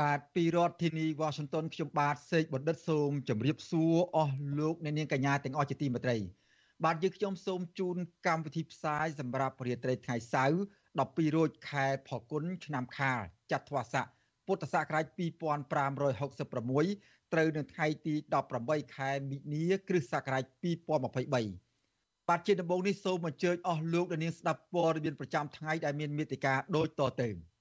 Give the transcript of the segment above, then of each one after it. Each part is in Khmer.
បាទពីរដ្ឋធានី Washington ខ្ញុំបាទសេកបណ្ឌិតសូមជម្រាបសួរអស់លោកអ្នកនាងកញ្ញាទាំងអស់ជាទីមេត្រី បាទយើងខ្ញុំសូមជូនកម្មវិធីផ្សាយសម្រាប់រាត្រីថ្ងៃសៅរ៍12រោចខែផល្គុនឆ្នាំខាលចត្វាស័កពុទ្ធសករាជ2566ត្រូវនៅថ្ងៃទី18ខែមិនិនាគ្រិស្តសករាជ2023បាទជាដំបូងនេះសូមអញ្ជើញអស់លោកអ្នកនាងស្ដាប់ព័ត៌មានប្រចាំថ្ងៃដែលមានមេតិការដូចតទៅ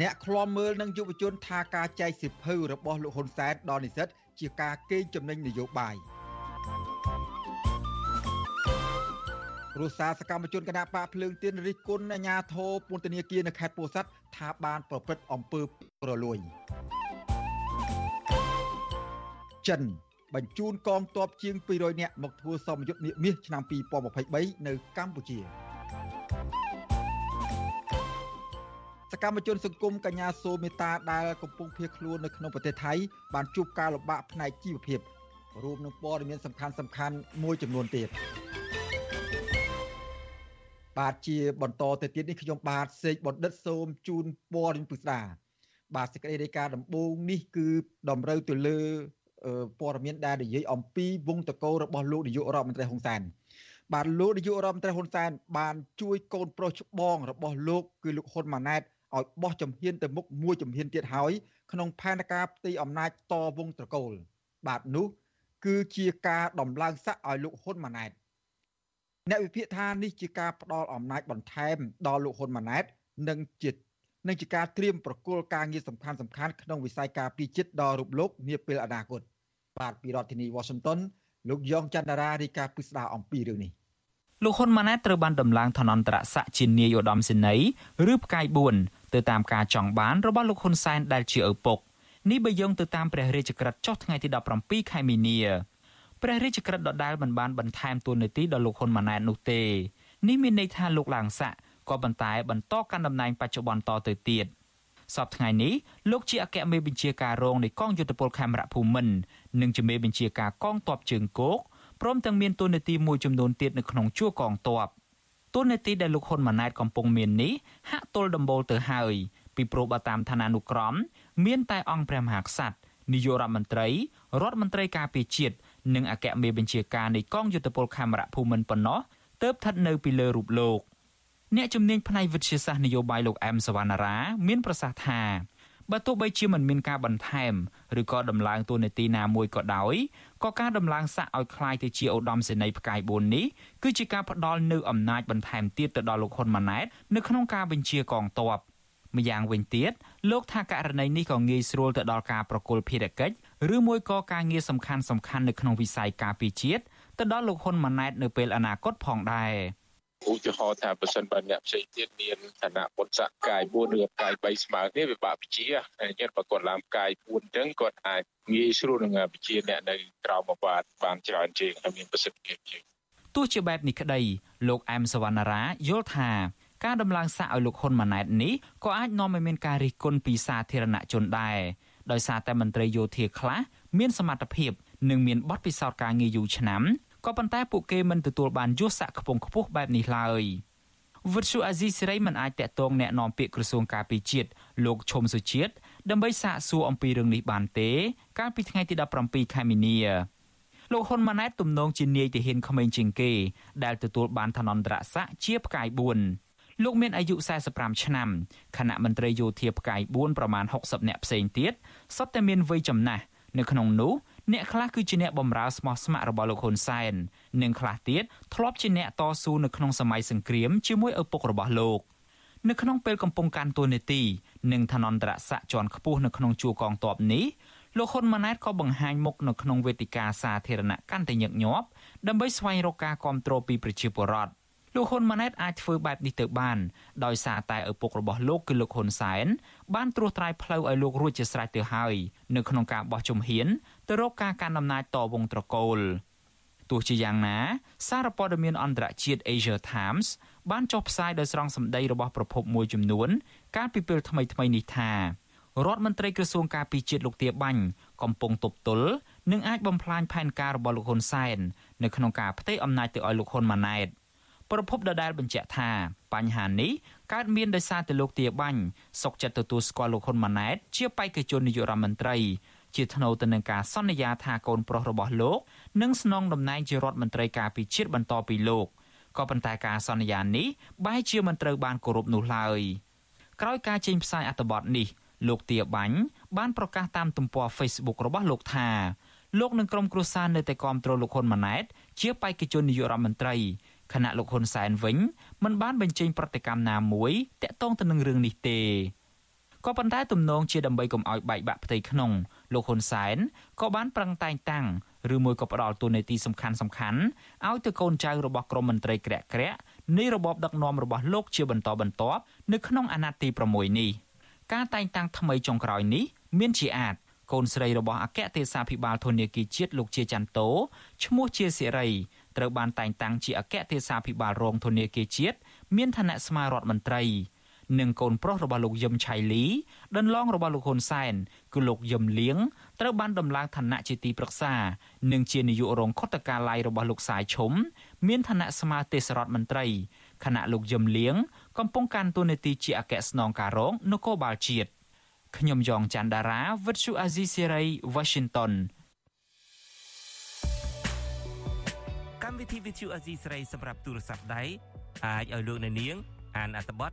អ្នកឃ្លាំមើលនឹងយុវជនថាការចែកសិភៅរបស់លោកហ៊ុនសែនដល់និស្សិតជាការកេងចំណេញនយោបាយរុស្សាសកម្មជនគណៈបកភ្លើងទៀនរិះគន់អាញាធរពន្ធនាគារនៅខេត្តពោធិ៍សាត់ថាបានប្រព្រឹត្តអំពើប្រលួយចិនបញ្ជូនកងទ័ពជាង200នាក់មកធ្វើសមយុទ្ធនាមាសឆ្នាំ2023នៅកម្ពុជា សកម្មជនសង្គមកញ្ញាសូមេតាដែលកំពុងភៀសខ្លួននៅក្នុងប្រទេសថៃបានជួបការលំបាកផ្នែកជីវភាពរួមនឹងព័ត៌មានសំខាន់សំខាន់មួយចំនួនទៀតបាទជាបន្តទៅទៀតនេះខ្ញុំបាទសេកបណ្ឌិតសូមជូនព័ត៌មានពិស្ដាបាទសេចក្តីរាយការណ៍ដំបូងនេះគឺតម្រូវទៅលើព័ត៌មានដែលនិយាយអំពីវងតកោរបស់លោកនាយករដ្ឋមន្ត្រីហ៊ុនសែនបាទលោកនាយករដ្ឋមន្ត្រីហ៊ុនសែនបានជួយកូនប្រុសច្បងរបស់លោកគឺលោកហ៊ុនម៉ាណែត ឲ្យបោះជំហានទៅមុខមួយជំហានទៀតហើយក្នុងផែនការផ្ទៃអំណាចតវងត្រកូល បាទនោះ គឺជាការដំឡើងស័ក្តិឲ្យលោកហ៊ុនម៉ាណែតអ្នកវិភាគថានេះជាការផ្ដល់អំណាចបន្ថែមដល់លោកហ៊ុនម៉ាណែតនិងជានិងជាការត្រៀមប្រគល់ការងារសំខាន់សំខាន់ក្នុងវិស័យការពារជាតិដល់រូបលោកនាពេលអនាគតបាទពីរដ្ឋធានី Washington លោកយ៉ងច័ន្ទរារាយការណ៍ពិស្ដារអំពីរឿងនេះលោកហ៊ុនម៉ាណែតត្រូវបានដំឡើងឋានន្តរស័ក្តិជានាយឧត្តមសេនីយ៍ឬផ្កាយ4 ទៅតាមការចង់បានរបស់លោកហ៊ុនសែនដែលជាឪពុកនេះបើយោងទៅតាមព្រះរាជក្រឹត្យចុះថ្ងៃទី17ខែមីនាព្រះរាជក្រឹត្យដដែលមិនបានបន្ថែមតួនាទីដល់លោកហ៊ុនម៉ាណែតនោះទេនេះមានន័យថាលោកឡើងស័ក្តិក៏ប៉ុន្តែបន្តកាន់តំណែងបច្ចុប្បន្នតទៅទៀតសប្តាហ៍ថ្ងៃនេះលោកជាអគ្គមេបញ្ជាការរងនៃកងយុទ្ធពលខេមរៈភូមិន្ទនិងជាមេបញ្ជាការកងទ័ពជើងគោកព្រមទាំងមានតួនាទីមួយចំនួនទៀតនៅក្នុងជួរកងទ័ព តួនាទីដែលលោកហ៊ុនម៉ាណែតកំពុងមាននេះហាក់ទល់ដំបូលទៅហើយពីព្រោះបើតាមឋានានុក្រម មានតែអង្គព្រះមហាក្សត្រនាយករដ្ឋមន្ត្រីរដ្ឋមន្ត្រីការពារជាតិនិងអគ្គមេបញ្ជាការនៃកងយុទ្ធពលខេមរៈភូមិន្ទប៉ុណ្ណោះទើបស្ថិតនៅពីលើរូបលោកអ្នកជំនាញផ្នែកវិទ្យាសាស្ត្រនយោបាយលោកអែមសវណ្ណារា មានប្រសាសន៍ថា បើទោះបីជាមិនមានការបន្ថែមឬក៏ដំឡើងតួនាទីណាមួយក៏ដោយក៏ការដំឡើងស័ក្តិឲ្យคล้ายទៅជាឧត្តមសេនីយ៍ផ្កាយ4នេះគឺជាការផ្ដល់នូវអំណាចបន្ថែមទៀតទៅដល់លោកហ៊ុនម៉ាណែតនៅក្នុងការបញ្ជាកងទ័ពម្យ៉ាងវិញទៀតលោកថាករណីនេះក៏ងាយស្រួលទៅដល់ការប្រគល់ភារកិច្ចឬមួយក៏ការងារសំខាន់សំខាន់នៅក្នុងវិស័យការពារជាតិទៅដល់លោកហ៊ុនម៉ាណែតនៅពេលអនាគតផងដែរ ឧទាហរណ៍ថាបើសិនបើអ្នកផ្សេងទៀតមានឋានៈពុទ្ធសកាយ4ឬកាយ3ស្មើគ្នាវាបាក់វិជាហើយញាតិប្រកបឡើងកាយ4អញ្ចឹងគាត់អាចងាយស្រួលនឹងវិជាអ្នកនៅក្រៅមកបាទបានច្រើនជាងហើយមានប្រសិទ្ធភាពជាងទោះជាបែបនេះក្តីលោកអែមសវណ្ណារាយល់ថាការដំឡើងសាកឲ្យលោកហ៊ុនម៉ាណែតនេះក៏អាចនាំឲ្យមានការរិះគន់ពីសាធារណជនដែរដោយសារតែមន្ត្រីយោធាខ្លះមានសមត្ថភាពនិងមានបទពិសោធន៍ការងារយូរឆ្នាំ ក៏ប៉ុន្តែពួកគេមិនទទួលបានយសស័កខ្ពង់ខ្ពស់បែបនេះឡើយវិទ្យុអាស៊ីសេរីមិនអាចតាក់ទងแนะនាំពាក្យក្រសួងការពារជាតិលោកឈុំសុជាតិដើម្បីសាកសួរអំពីរឿងនេះបានទេ កាលពីថ្ងៃទី17ខែមីនាលោកហ៊ុនម៉ាណែតទំនងជានាយទាហានក្មេងជាងគេ ដែលទទួលបានឋានន្តរស័ក្តិជាផ្កាយ4លោកមានអាយុ45ឆ្នាំខណៈមន្ត្រីយោធាផ្កាយ4ប្រមាណ60នាក់ផ្សេងទៀតសុទ្ធតែមានវ័យចំណាស់នៅក្នុងនោះ អ្នកខ្លះគឺជាអ្នកបម្រើស្មោះស្ម័គ្ររបស់លោកហ៊ុនសែននិងខ្លះទៀតធ្លាប់ជាអ្នកតស៊ូនៅក្នុងសម័យសង្គ្រាមជាមួយឪពុករបស់លោកនៅក្នុងពេលកំពុងកាន់តួនាទីនិងឋានន្តរស័ក្តិជាន់ខ្ពស់នៅក្នុងជួរកងទ័ពនេះលោកហ៊ុនម៉ាណែតក៏បង្ហាញមុខនៅក្នុងវេទិកាសាធារណៈកាន់តែញឹកញាប់ដើម្បីស្វែងរកការគ្រប់គ្រងពីប្រជាពលរដ្ឋលោកហ៊ុនម៉ាណែតអាចធ្វើបែបនេះទៅបានដោយសារតែឪពុករបស់លោកគឺលោកហ៊ុនសែនបានត្រួសត្រាយផ្លូវឲ្យលោករួចជាស្រេចទៅហើយនៅក្នុងការបោះជំហាន ទៅរកការកាន់អំណាចតវងត្រកូលទោះជាយ៉ាងណា សារព័ត៌មានអន្តរជាតិ Asia Times បានចុះផ្សាយដោយស្រង់សម្ដីរបស់ប្រភពមួយចំនួន កាលពីពេលថ្មីៗនេះថារដ្ឋមន្ត្រីក្រសួងការពារជាតិលោកទាបាញ់កំពុងទប់ទល់និងអាចបំផ្លាញផែនការរបស់លោកហ៊ុនសែននៅក្នុងការផ្ទេរអំណាចទៅឲ្យលោកហ៊ុនម៉ាណែតប្រពន្ធដដែលបញ្ជាក់ថាបញ្ហានេះកើតមានដោយសារតែលោកទាបាញ់សុកចិត្តទទួលស្គាល់លោកហ៊ុនម៉ាណែតជាបេក្ខជននាយករដ្ឋមន្ត្រី ជាថ្នូវទៅនឹងការសន្យាថាកូនប្រុសរបស់លោកនឹងស្នងតំណែងជារដ្ឋមន្ត្រីការពារជាតិបន្តពីលោកក៏ប៉ុន្តែការសន្យានេះបែរជាមិនត្រូវបានគោរពនោះឡើយក្រោយការចេញផ្សាយអត្ថបទនេះលោកទាបាញ់បានប្រកាសតាមទំព័រ Facebook របស់លោកថាលោកនឹងក្រុមគ្រួសារនៅតែគាំទ្រលោកហ៊ុនម៉ាណែតជាបេក្ខជននាយករដ្ឋមន្ត្រីខណៈលោកហ៊ុនសែនវិញមិនបានបញ្ចេញប្រតិកម្មណាមួយតាក់ទងទៅនឹងរឿងនេះទេ ក៏ប៉ុន្តែទំនងជាដើម្បីកុំឲ្យបែកបាក់ផ្ទៃក្នុងលោកហ៊ុនសែនក៏បានប្រឹងតែងតាំងឬមួយក៏ផ្ដល់តួនាទីសំខាន់សំខាន់ឲ្យទៅកូនចៅរបស់ក្រមមន្ត្រីក្រាក់ក្រាក់នៃរបបដឹកនាំរបស់លោកជាបន្តបន្ទាប់នៅក្នុងអាណត្តិទី6នេះការតែងតាំងថ្មីចុងក្រោយនេះមានជាអាចកូនស្រីរបស់អគ្គទេសាភិបាលធនធានជាតិលោកជាចន្ទតោឈ្មោះជាសិរីត្រូវបានតែងតាំងជាអគ្គទេសាភិបាលរងធនធានជាតិមានឋានៈស្មាររដ្ឋមន្ត្រី និងកូនប្រុសរបស់លោកយឹមឆៃលីដន្លងរបស់លោកហ៊ុនសែនគឺលោកយឹមលៀងត្រូវបានដំឡើងឋានៈជាទីប្រឹក្សា និងជានាយករងខុទ្ទកាល័យរបស់លោកសាយឈុំមានឋានៈស្មើទេសរដ្ឋមន្ត្រីខណៈលោកយឹមលៀងកំពុងកាន់តួនាទីជាអគ្គស្នងការរងនគរបាលជាតិខ្ញុំយ៉ងច័ន្ទដារាវិទ្យុអាស៊ីសេរី Washington កម្មវិធីវិទ្យុអាស៊ីសេរីសម្រាប់ទូរស័ព្ទដៃអាចឲ្យលោកអ្នកនាង អានអត្ថបទ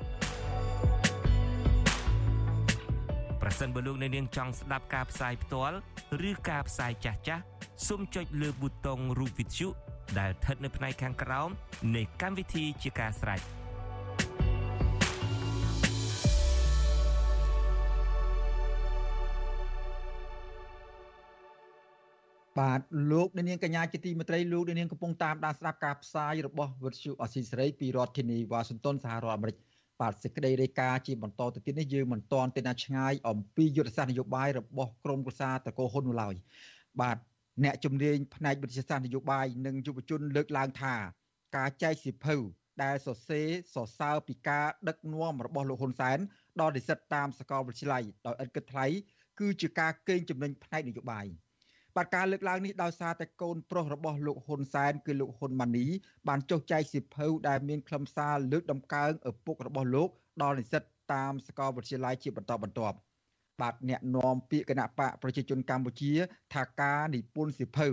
ប្រសិនបើលោកអ្នកនាងចង់ស្ដាប់ការផ្សាយផ្ទាល់ឬការផ្សាយចាស់ចាស់សូមចុចលើប៊ូតុងរូបវិទ្យុដែលស្ថិតនៅផ្នែកខាងក្រោមនៃកម្មវិធីជាការស្រេចបាទលោកនាងកញ្ញាជាទីមេត្រីលោកនាងកំពុងតាមដានស្ដាប់ការផ្សាយរបស់វិទ្យុអស៊ីសេរីពីរដ្ឋធានីវ៉ាស៊ីនតោនសហរដ្ឋអាមេរិក បាទសេចក្តីរាយការណ៍ជាបន្តទៅទៀតនេះយើងមិនទាន់ទៅណាឆ្ងាយអំពីយុទ្ធសាស្ត្រនយោបាយរបស់ក្រមប្រសាតកោហ៊ុននោះឡើយបាទអ្នកជំនាញផ្នែកវិទ្យាសាស្ត្រនយោបាយនិងយុវជនលើកឡើងថាការចែកសិភៅដែលសរសេរសរសើរពីការដឹកនាំរបស់លោកហ៊ុនសែនដល់និស្សិតតាមសាកលវិទ្យាល័យដោយឥតគិតថ្លៃគឺជាការកេងចំណេញផ្នែកនយោបាយ បាទការលើកឡើងនេះដោយសារតែកូនប្រុសរបស់លោកហ៊ុនសែនគឺលោកហ៊ុនម៉ាណីបានចុះចែកសិភៅដែលមានខ្លឹមសារលើកដំកើងឪពុករបស់លោកដល់និស្សិតតាមសាកលវិទ្យាល័យជាបន្តបន្ទាប់បាទអ្នកនាំពាក្យគណៈបកប្រជាជនកម្ពុជាថាការនិពន្ធសិភៅ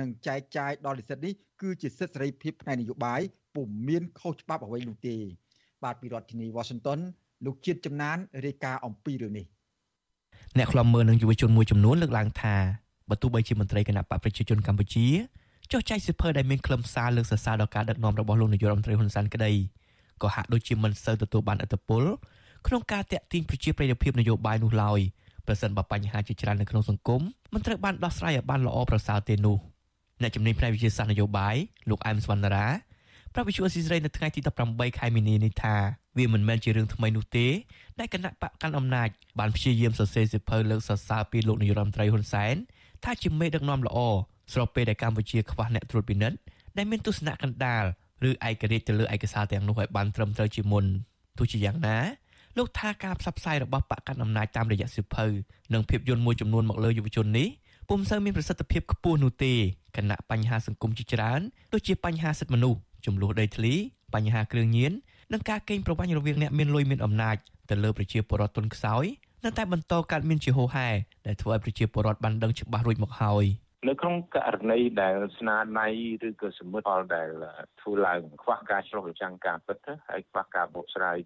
និងចែកចាយដល់និស្សិតនេះគឺជាសិទ្ធិសេរីភាពផ្នែកនយោបាយពុំមានខុសច្បាប់អ្វីនោះទេ បាទពីរដ្ឋធានី Washington លោកជាតិចំណានរាយការណ៍អំពីរឿងនេះអ្នកខ្លំមើលនឹងយុវជនមួយចំនួនលើកឡើងថា បើទោះបីជាមន្ត្រីគណៈបកប្រជាជនកម្ពុជាចុះចែកសិភើដែលមានខ្លឹមសារលើកសរសើរដល់ការដឹកនាំរបស់លោកនាយករដ្ឋមន្ត្រីហ៊ុនសែនក្តីក៏ហាក់ដូចជាមិនសូវទទួលបានឥទ្ធិពលក្នុងការតាក់ទាញប្រជាប្រិយភាពនយោបាយនោះឡើយប្រសិនបើបញ្ហាជាច្រើននៅក្នុងសង្គមមិនត្រូវបានដោះស្រាយឲ្យបានល្អប្រសើរទេនោះអ្នកជំនាញផ្នែកវិទ្យាសាស្ត្រនយោបាយលោកអែមសវណ្ណារាប្រាប់វិទ្យុអស៊ីសេរីនៅថ្ងៃទី18ខែមីនានេះថាវាមិនមែនជារឿងថ្មីនោះទេដែលគណៈបកកាន់អំណាចបានព្យាយាមសរសេរសិភៅលើកសរសើរពីលោកនាយរដ្ឋមន្ត្រីហ៊ុនសែន ថាជាមេដឹកនាំល្អស្របពេលដែលកម្ពុជាខ្វះអ្នកត្រួតពិនិត្យដែលមានទស្សនៈកណ្ដាលឬឯករាជ្យទៅលើឯកសារទាំងនោះឲ្យបានត្រឹមត្រូវជាមុនទោះជាយ៉ាងណាលោកថាការផ្សព្វផ្សាយរបស់បកកាន់អំណាចតាមរយៈសិភៅនិងភាពយន្តមួយចំនួនមកលើយុវជននេះពុំសូវមានប្រសិទ្ធភាពខ្ពស់នោះទេគណៈបញ្ហាសង្គមជាច្រើនដូចជាបញ្ហាសិទ្ធិមនុស្សចំនួនដីធ្លីបញ្ហាគ្រឿងញៀននិងការកេងប្រវ័ញ្ចរវាងអ្នកមានលុយមានអំណាចទៅលើប្រជាពលរដ្ឋទុនខ្សោយ នៅតែបន្តកើតមានជាហូរហែដែលធ្វើឲ្យប្រជាពលរដ្ឋបានដឹងច្បាស់រួចមកហើយ នៅក្នុងករណីដែលស្នាដៃឬក៏សមិទ្ធផលដែលធ្វើឡើងខ្វះការឆ្លុះបញ្ចាំងការពិតហើយខ្វះការបកស្រាយ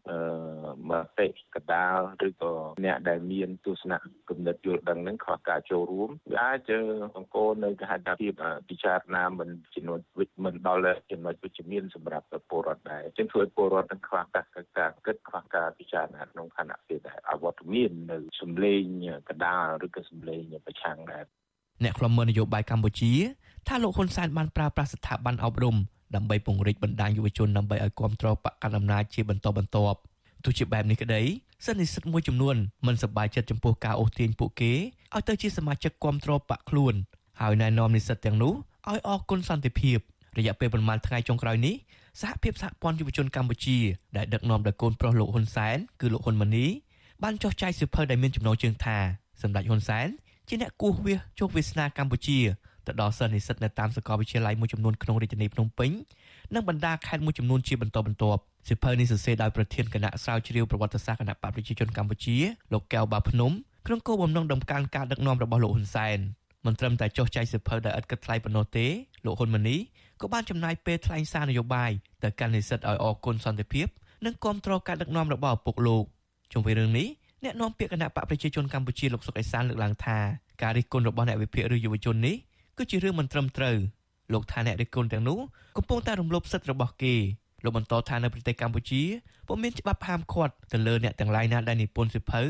មតិកដាលឬក៏អ្នកដែលមានទស្សនៈគំនិតយល់ដឹងនឹងខ្វះការចូលរួមវាអាចអង្គនៅគេហៅថាភាពពិចារណាមិនចំណុចវិជ្ជមិនដល់ចំណុចវិជ្ជមានសម្រាប់ពលរដ្ឋដែរចឹងធ្វើឲ្យពលរដ្ឋនឹងខ្វះការការគិតខ្វះការពិចារណាក្នុងខណៈពេលដែលអវត្តមាននៅសម្លេងកដាលឬក៏សម្លេងប្រឆាំងដែរ អ្នកខ្លំមើលនយោបាយកម្ពុជាថាលោកហ៊ុនសែនបានប្រើប្រាស់ស្ថាប័នអប់រំដើម្បីពង្រីកបណ្ដាញយុវជនដើម្បីឲ្យគ្រប់គ្រងបកកណ្ដាលអំណាចជាបន្តបន្ទាប់ទោះជាបែបនេះក្តីសិស្សនិស្សិតមួយចំនួនមិនសប្បាយចិត្តចំពោះការអូសទាញពួកគេឲ្យទៅជាសមាជិកគ្រប់គ្រងបកខ្លួនហើយណែនាំនិស្សិតទាំងនោះឲ្យអរគុណសន្តិភាពរយៈពេលប្រមាណថ្ងៃចុងក្រោយនេះសហភាពសហព័ន្ធយុវជនកម្ពុជាដែលដឹកនាំដោយកូនប្រុសលោកហ៊ុនសែនគឺលោកហ៊ុនម៉ាណីបានចុះចាយសៀវភៅដែលមានចំណងជើងថាសម្ដេចហ៊ុនសែន ជាអ្នកគោះវាសជោគវាសនាកម្ពុជាទៅដល់សិស្សនិស្សិតនៅតាមសាកលវិទ្យាល័យមួយចំនួនក្នុងរាជធានីភ្នំពេញនិងបណ្ដាខេត្តមួយចំនួនជាបន្តបន្ទាប់សិភៅនេះសរសេរដោយប្រធានគណៈស្រាវជ្រាវប្រវត្តិសាស្ត្រគណៈបកប្រជាជនកម្ពុជាលោកកែវបាភ្នំក្នុងគោលបំណងដំកើងការដឹកនាំរបស់លោកហ៊ុនសែនមិនត្រឹមតែចុះចែកសិភៅដោយឥតគិតថ្លៃប៉ុណ្ណោះទេលោកហ៊ុនម៉ាណីក៏បានចំណាយពេលថ្លែងសារនយោបាយទៅកាន់និស្សិតឲ្យអគុណសន្តិភាពនិងគ្រប់គ្រងការដឹកនាំរបស់ឪពុកលោកជុំវិញរឿងនេះ អ្នកនាំពាក្យគណៈបកប្រជាជនកម្ពុជាលោកសុកអេសានលើកឡើងថាការរិះគន់របស់អ្នកវិភាគឬយុវជននេះគឺជារឿងមិនត្រឹមត្រូវលោកថាអ្នករិះគន់ទាំងនោះកំពុងតែរំលោភសិទ្ធិរបស់គេលោកបន្តថានៅប្រទេសកម្ពុជាពុំមានច្បាប់ហាមឃាត់ទៅលើអ្នកទាំងឡាយណាដែលនិពន្ធសិភៅ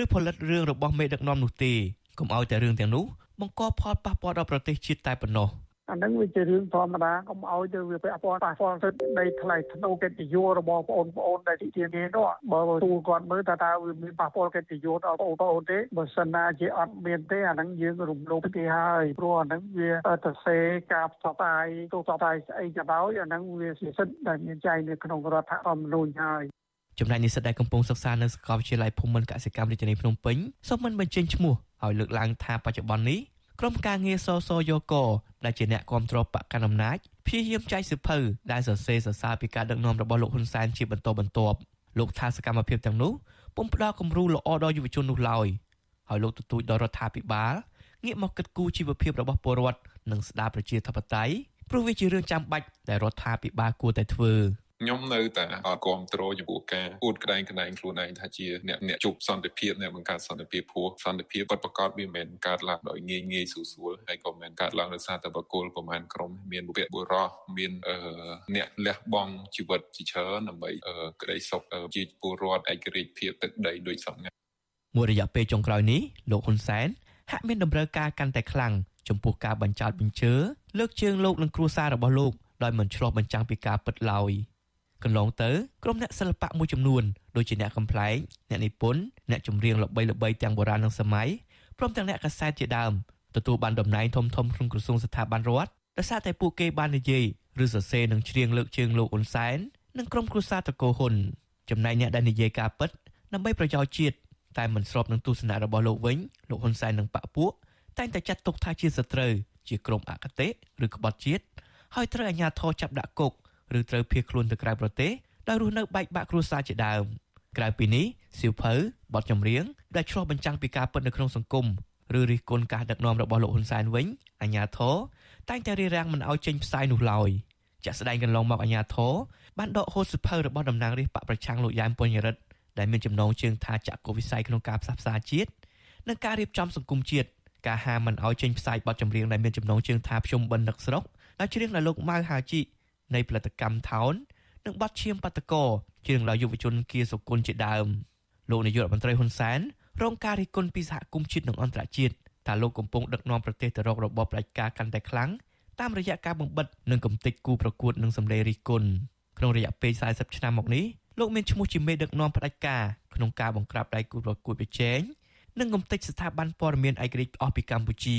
ឬផលិតរឿងរបស់មេដឹកនាំនោះទេកុំឲ្យតែរឿងទាំងនោះបង្កផលប៉ះពាល់ដល់ប្រទេសជាតិតែប៉ុណ្ណោះ។ អាហ្នឹងវាជារឿងធម្មតាកុំឲ្យទៅវាពាក់ព័ន្ធប៉ះពាល់ទៅនៃថ្លៃថ្នូរកិត្តិយសរបស់បងប្អូនដែលទីទាននេះនោះបើទូគាត់មើលថាតើវាមានប៉ះពាល់កិត្តិយសដល់បងប្អូនទេបើសិនណាជាអត់មានទេអាហ្នឹងយើងរំលោភគេហើយព្រោះអាហ្នឹងវាទៅសេការផ្សព្វផ្សាយទូផ្សព្វផ្សាយស្អីក៏ដោយអាហ្នឹងវាជាសិទ្ធិដែលមានចែងនៅក្នុងរដ្ឋធម្មនុញ្ញហើយចំណែកនិស្សិតដែលកំពុងសិក្សានៅសាកលវិទ្យាល័យភូមិន្ទកសិកម្មរាជធានីភ្នំពេញសូមមិនបញ្ចេញឈ្មោះហើយលើកឡើងថាបច្ចុប្បន្ននេះ ក្រុមការងារសសយកកដែលជាអ្នកគ្រប់គ្រងបកកណ្ដាលអំណាចព្យាយាមចែកសិភៅដែលសរសេរសរសើរពីការដឹកនាំរបស់លោកហ៊ុនសែនជាបន្តបន្ទាប់លោកថាសកម្មភាពទាំងនោះពុំផ្ដល់គំរូល្អដល់យុវជននោះឡើយហើយលោកទទូចដល់រដ្ឋាភិបាលងាកមកគិតគូរជីវភាពរបស់ពលរដ្ឋនិងស្ដារប្រជាធិបតេយ្យព្រោះវាជារឿងចាំបាច់ដែលរដ្ឋាភិបាលគួរតែធ្វើ ខ្ញុំនៅតែអត់គ្រប់គ្រងចំពោះការអួតក្តែងក្តែងខ្លួនឯងថាជាអ្នកអ្នកជប់សន្តិភាពអ្នកបង្កើតសន្តិភាពព្រោះសន្តិភាពពិតប្រាកដវាមិនមែនកើតឡើងដោយងាយងាយស្រួលស្រួលហើយក៏មិនមែនកើតឡើងដោយសារតែបកគលប្រមាណក្រុមមានបុព្វបុរសមានអ្នកលះបង់ជីវិតជាច្រើនដើម្បីក្តីសុខជាពលរដ្ឋឯករាជ្យភាពទឹកដីដូចសពថ្ងៃមួយរយៈពេលចុងក្រោយនេះលោកហ៊ុនសែនហាក់មានតម្រូវការកាន់តែខ្លាំងចំពោះការបញ្ចោតបញ្ជើលើកជើងលោកនិងគ្រួសាររបស់លោកដោយមិនឆ្លោះបញ្ចាំងពីការពិតឡើយ កន្លងទៅក្រុមអ្នកសិល្បៈមួយចំនួនដូចជាអ្នកកំ pl ែងអ្នកនិពន្ធអ្នកចម្រៀងល្បីៗទាំងបុរាណនិងសម័យព្រមទាំងអ្នកកាសែតជាដើមទទួលបានតំណែងធំធំក្នុងក្រសួងស្ថាប័នរដ្ឋដោយសារតែពួកគេបាននិយាយឬសរសេរនឹងច្រៀងលើកជើងលោកអ៊ុនសែននិងក្រុមគ្រួសារតកោហ៊ុនចំណែកអ្នកដែលនិយាយការពិតដើម្បីប្រយោជន៍ជាតិតែមិនស្របនឹងទស្សនៈរបស់លោកវិញលោកហ៊ុនសែននិងបកពួកតែងតែចាត់ទុកថាជាសត្រូវជាក្រុមអកតេឬក្បត់ជាតិហើយត្រូវអាជ្ញាធរចាប់ដាក់គុក ឬត្រូវភៀសខ្លួនទៅក្រៅប្រទេសដោយរស់នៅបែកបាក់គ្រួសារជាដើមក្រៅពីនេះសៀវភៅបទចម្រៀងដែលឆ្លុះបញ្ចាំងពីការពិតនៅក្នុងសង្គមឬរិះគន់ការដឹកនាំរបស់លោកហ៊ុនសែនវិញអាញាធរតែងតែរៀបរៀងមិនឲ្យចេញផ្សាយនោះឡើយជាក់ស្ដែងកន្លងមកអាញាធរបានដកហូតសៀវភៅរបស់តំណាងរាស្ត្របកប្រឆាំងលោកយ៉ែមពញ្ញរិទ្ធដែលមានចំណងជើងថាចាក់កុវិស័យក្នុងការផ្សះផ្សាជាតិនិងការរៀបចំសង្គមជាតិការហាមមិនឲ្យចេញផ្សាយបទចម្រៀងដែលមានចំណងជើងថាភ្ជុំបិណ្ឌនឹកស្រុកដែលច្រៀងដោយលោកម៉ៅហាជី នៃផលិតកម្មថោននិងបទឈាមបាតកោជាងដល់យុវជនគៀសុគន្ធជាដើមលោកនាយករដ្ឋមន្ត្រីហ៊ុនសែនរងការរិះគន់ពីសហគមន៍ជាតិនិងអន្តរជាតិថាលោកកំពុងដឹកនាំប្រទេសទៅរករបបផ្ដាច់ការកាន់តែខ្លាំងតាមរយៈការបំបិតនិងកំទេចគូប្រកួតនិងសម្លេងរិះគន់ក្នុងរយៈពេល40ឆ្នាំមកនេះលោកមានឈ្មោះជាមេដឹកនាំផ្ដាច់ការក្នុងការបង្ក្រាបដៃគូប្រកួតប្រជែងនិងកំទេចស្ថាប័នព័ត៌មានឯករាជ្យអស់ពីកម្ពុជា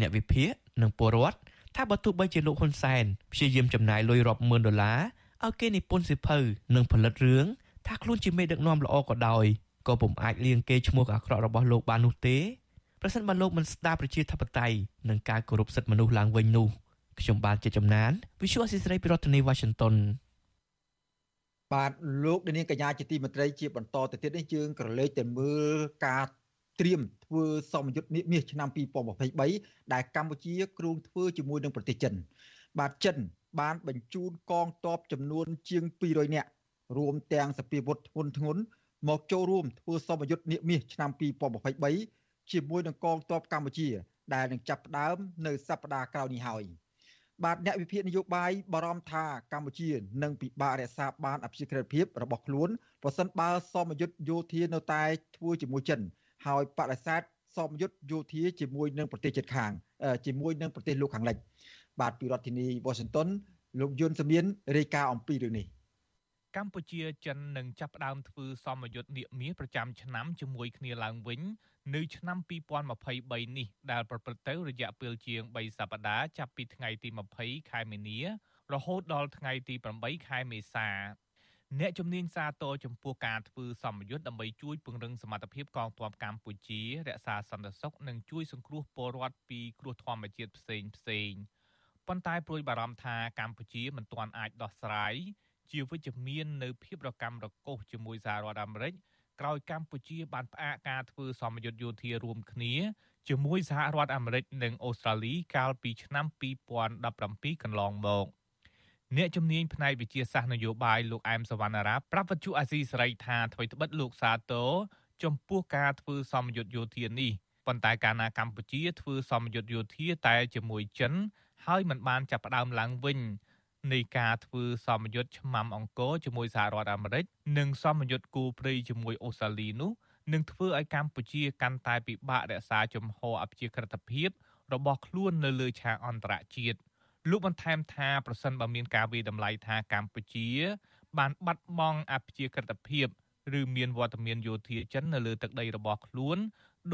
អ្នកវិភាគនិងពលរដ្ឋ ថាបើទោះបីជាលោកហ៊ុនសែនព្យាយាមចំណាយលុយរាប់ម៉ឺនដុល្លារឲ្យគេនិពន្ធសៀវភៅនិងផលិតរឿងថាខ្លួនជាមេដឹកនាំល្អក៏ដោយក៏ពុំអាចលៀងគេឈ្មោះអាក្រក់របស់លោកបាននោះទេប្រសិនបើលោកមិនស្ដារប្រជាធិបតេយ្យនិងការគោរពសិទ្ធិមនុស្សឡើងវិញនោះខ្ញុំបានជាចំណាន Visual Assisray ពីរដ្ឋធានី Washington បាទលោកនាងកញ្ញាជាទីមេត្រីជាបន្តទៅទៀតនេះយើងក្រឡេកទៅមើលការ ត្រៀមធ្វើសមយុទ្ធនាមាសឆ្នាំ2023ដែលកម្ពុជាគ្រោងធ្វើជាមួយនឹងប្រទេសចិន បាទចិន បានបញ្ជូនកងទ័ពចំនួនជាង200នាក់រួមទាំងសពាវុធធ្ងន់ធ្ងរមកចូលរួមធ្វើសមយុទ្ធនាមាសឆ្នាំ2023ជាមួយនឹងកងទ័ពកម្ពុជា ដែលនឹងចាប់ផ្ដើមនៅសប្តាហ៍ក្រោយនេះហើយបាទអ្នកវិភាគនយោបាយបារម្ភថាកម្ពុជានឹងពិបាករក្សាបានអភិជាក្រិតភាពរបស់ខ្លួនប្រសិនបើសមយុទ្ធយោធានៅតែធ្វើជាមួយចិន ហើយបដិសេធសមយុទ្ធយោធាជាមួយនឹងប្រទេសជិតខាងជាមួយនឹងប្រទេសលោកខាងលិចបាទពីរដ្ឋធានី Washington លោកយុនសមៀនរាយការណ៍អំពីរឿងនេះកម្ពុជាចិននឹងចាប់ផ្ដើមធ្វើសមយុទ្ធនាមាសប្រចាំឆ្នាំជាមួយគ្នាឡើងវិញ នៅឆ្នាំ2023នេះដែលប្រព្រឹត្តទៅរយៈពេលជាង3សប្តាហ៍ចាប់ពីថ្ងៃទី20ខែមីនារហូតដល់ថ្ងៃទី8ខែមេសា អ្នកជំនាញសាទរចំពោះការធ្វើសម្ពយុទ្ធដើម្បីជួយពង្រឹងសមត្ថភាពកងទ័ពកម្ពុជា រក្សាសន្តិសុខនិងជួយសង្គ្រោះពលរដ្ឋពីគ្រោះធម្មជាតិផ្សេងផ្សេងប៉ុន្តែព្រួយបារម្ភថាកម្ពុជាមិនទាន់អាចដោះស្រាយជាវិជ្ជមាននៅភាពរកម្មរកុសជាមួយសហរដ្ឋអាមេរិកក្រោយកម្ពុជាបានផ្អាកការធ្វើសម្ពយុទ្ធយោធារួមគ្នាជាមួយសហរដ្ឋអាមេរិកនិងអូស្ត្រាលីកាលពីឆ្នាំ2017កន្លងមក។ អ្នកជំនាញផ្នែកវិទ្យាសាស្ត្រនយោបាយលោកអែមសវណ្ណារាប្រាប់វិទ្យុអាស៊ីសេរីថាអ្វីត្បិតលោកសាទរចំពោះការធ្វើសមយុទ្ធយោធានេះប៉ុន្តែកាលណាកម្ពុជាធ្វើសមយុទ្ធយោធាតែជាមួយចិន ហើយមិនបានចាប់ផ្ដើមឡើងវិញនៃការធ្វើសមយុទ្ធឆ្មាំអង្គរជាមួយសហរដ្ឋអាមេរិកនិងសមយុទ្ធគូព្រៃជាមួយអូស្ត្រាលីនោះនឹងធ្វើឲ្យកម្ពុជាកាន់តែពិបាករក្សាជំហរអព្យាក្រឹតភាពរបស់ខ្លួននៅលើឆាកអន្តរជាតិ លោកបន្ថែមថាប្រសិនបើមានការវិតម្លៃថាកម្ពុជា បានបាត់បង់អភិជាក្រិតភាពឬមានវត្តមានយោធាចិននៅលើទឹកដីរបស់ខ្លួន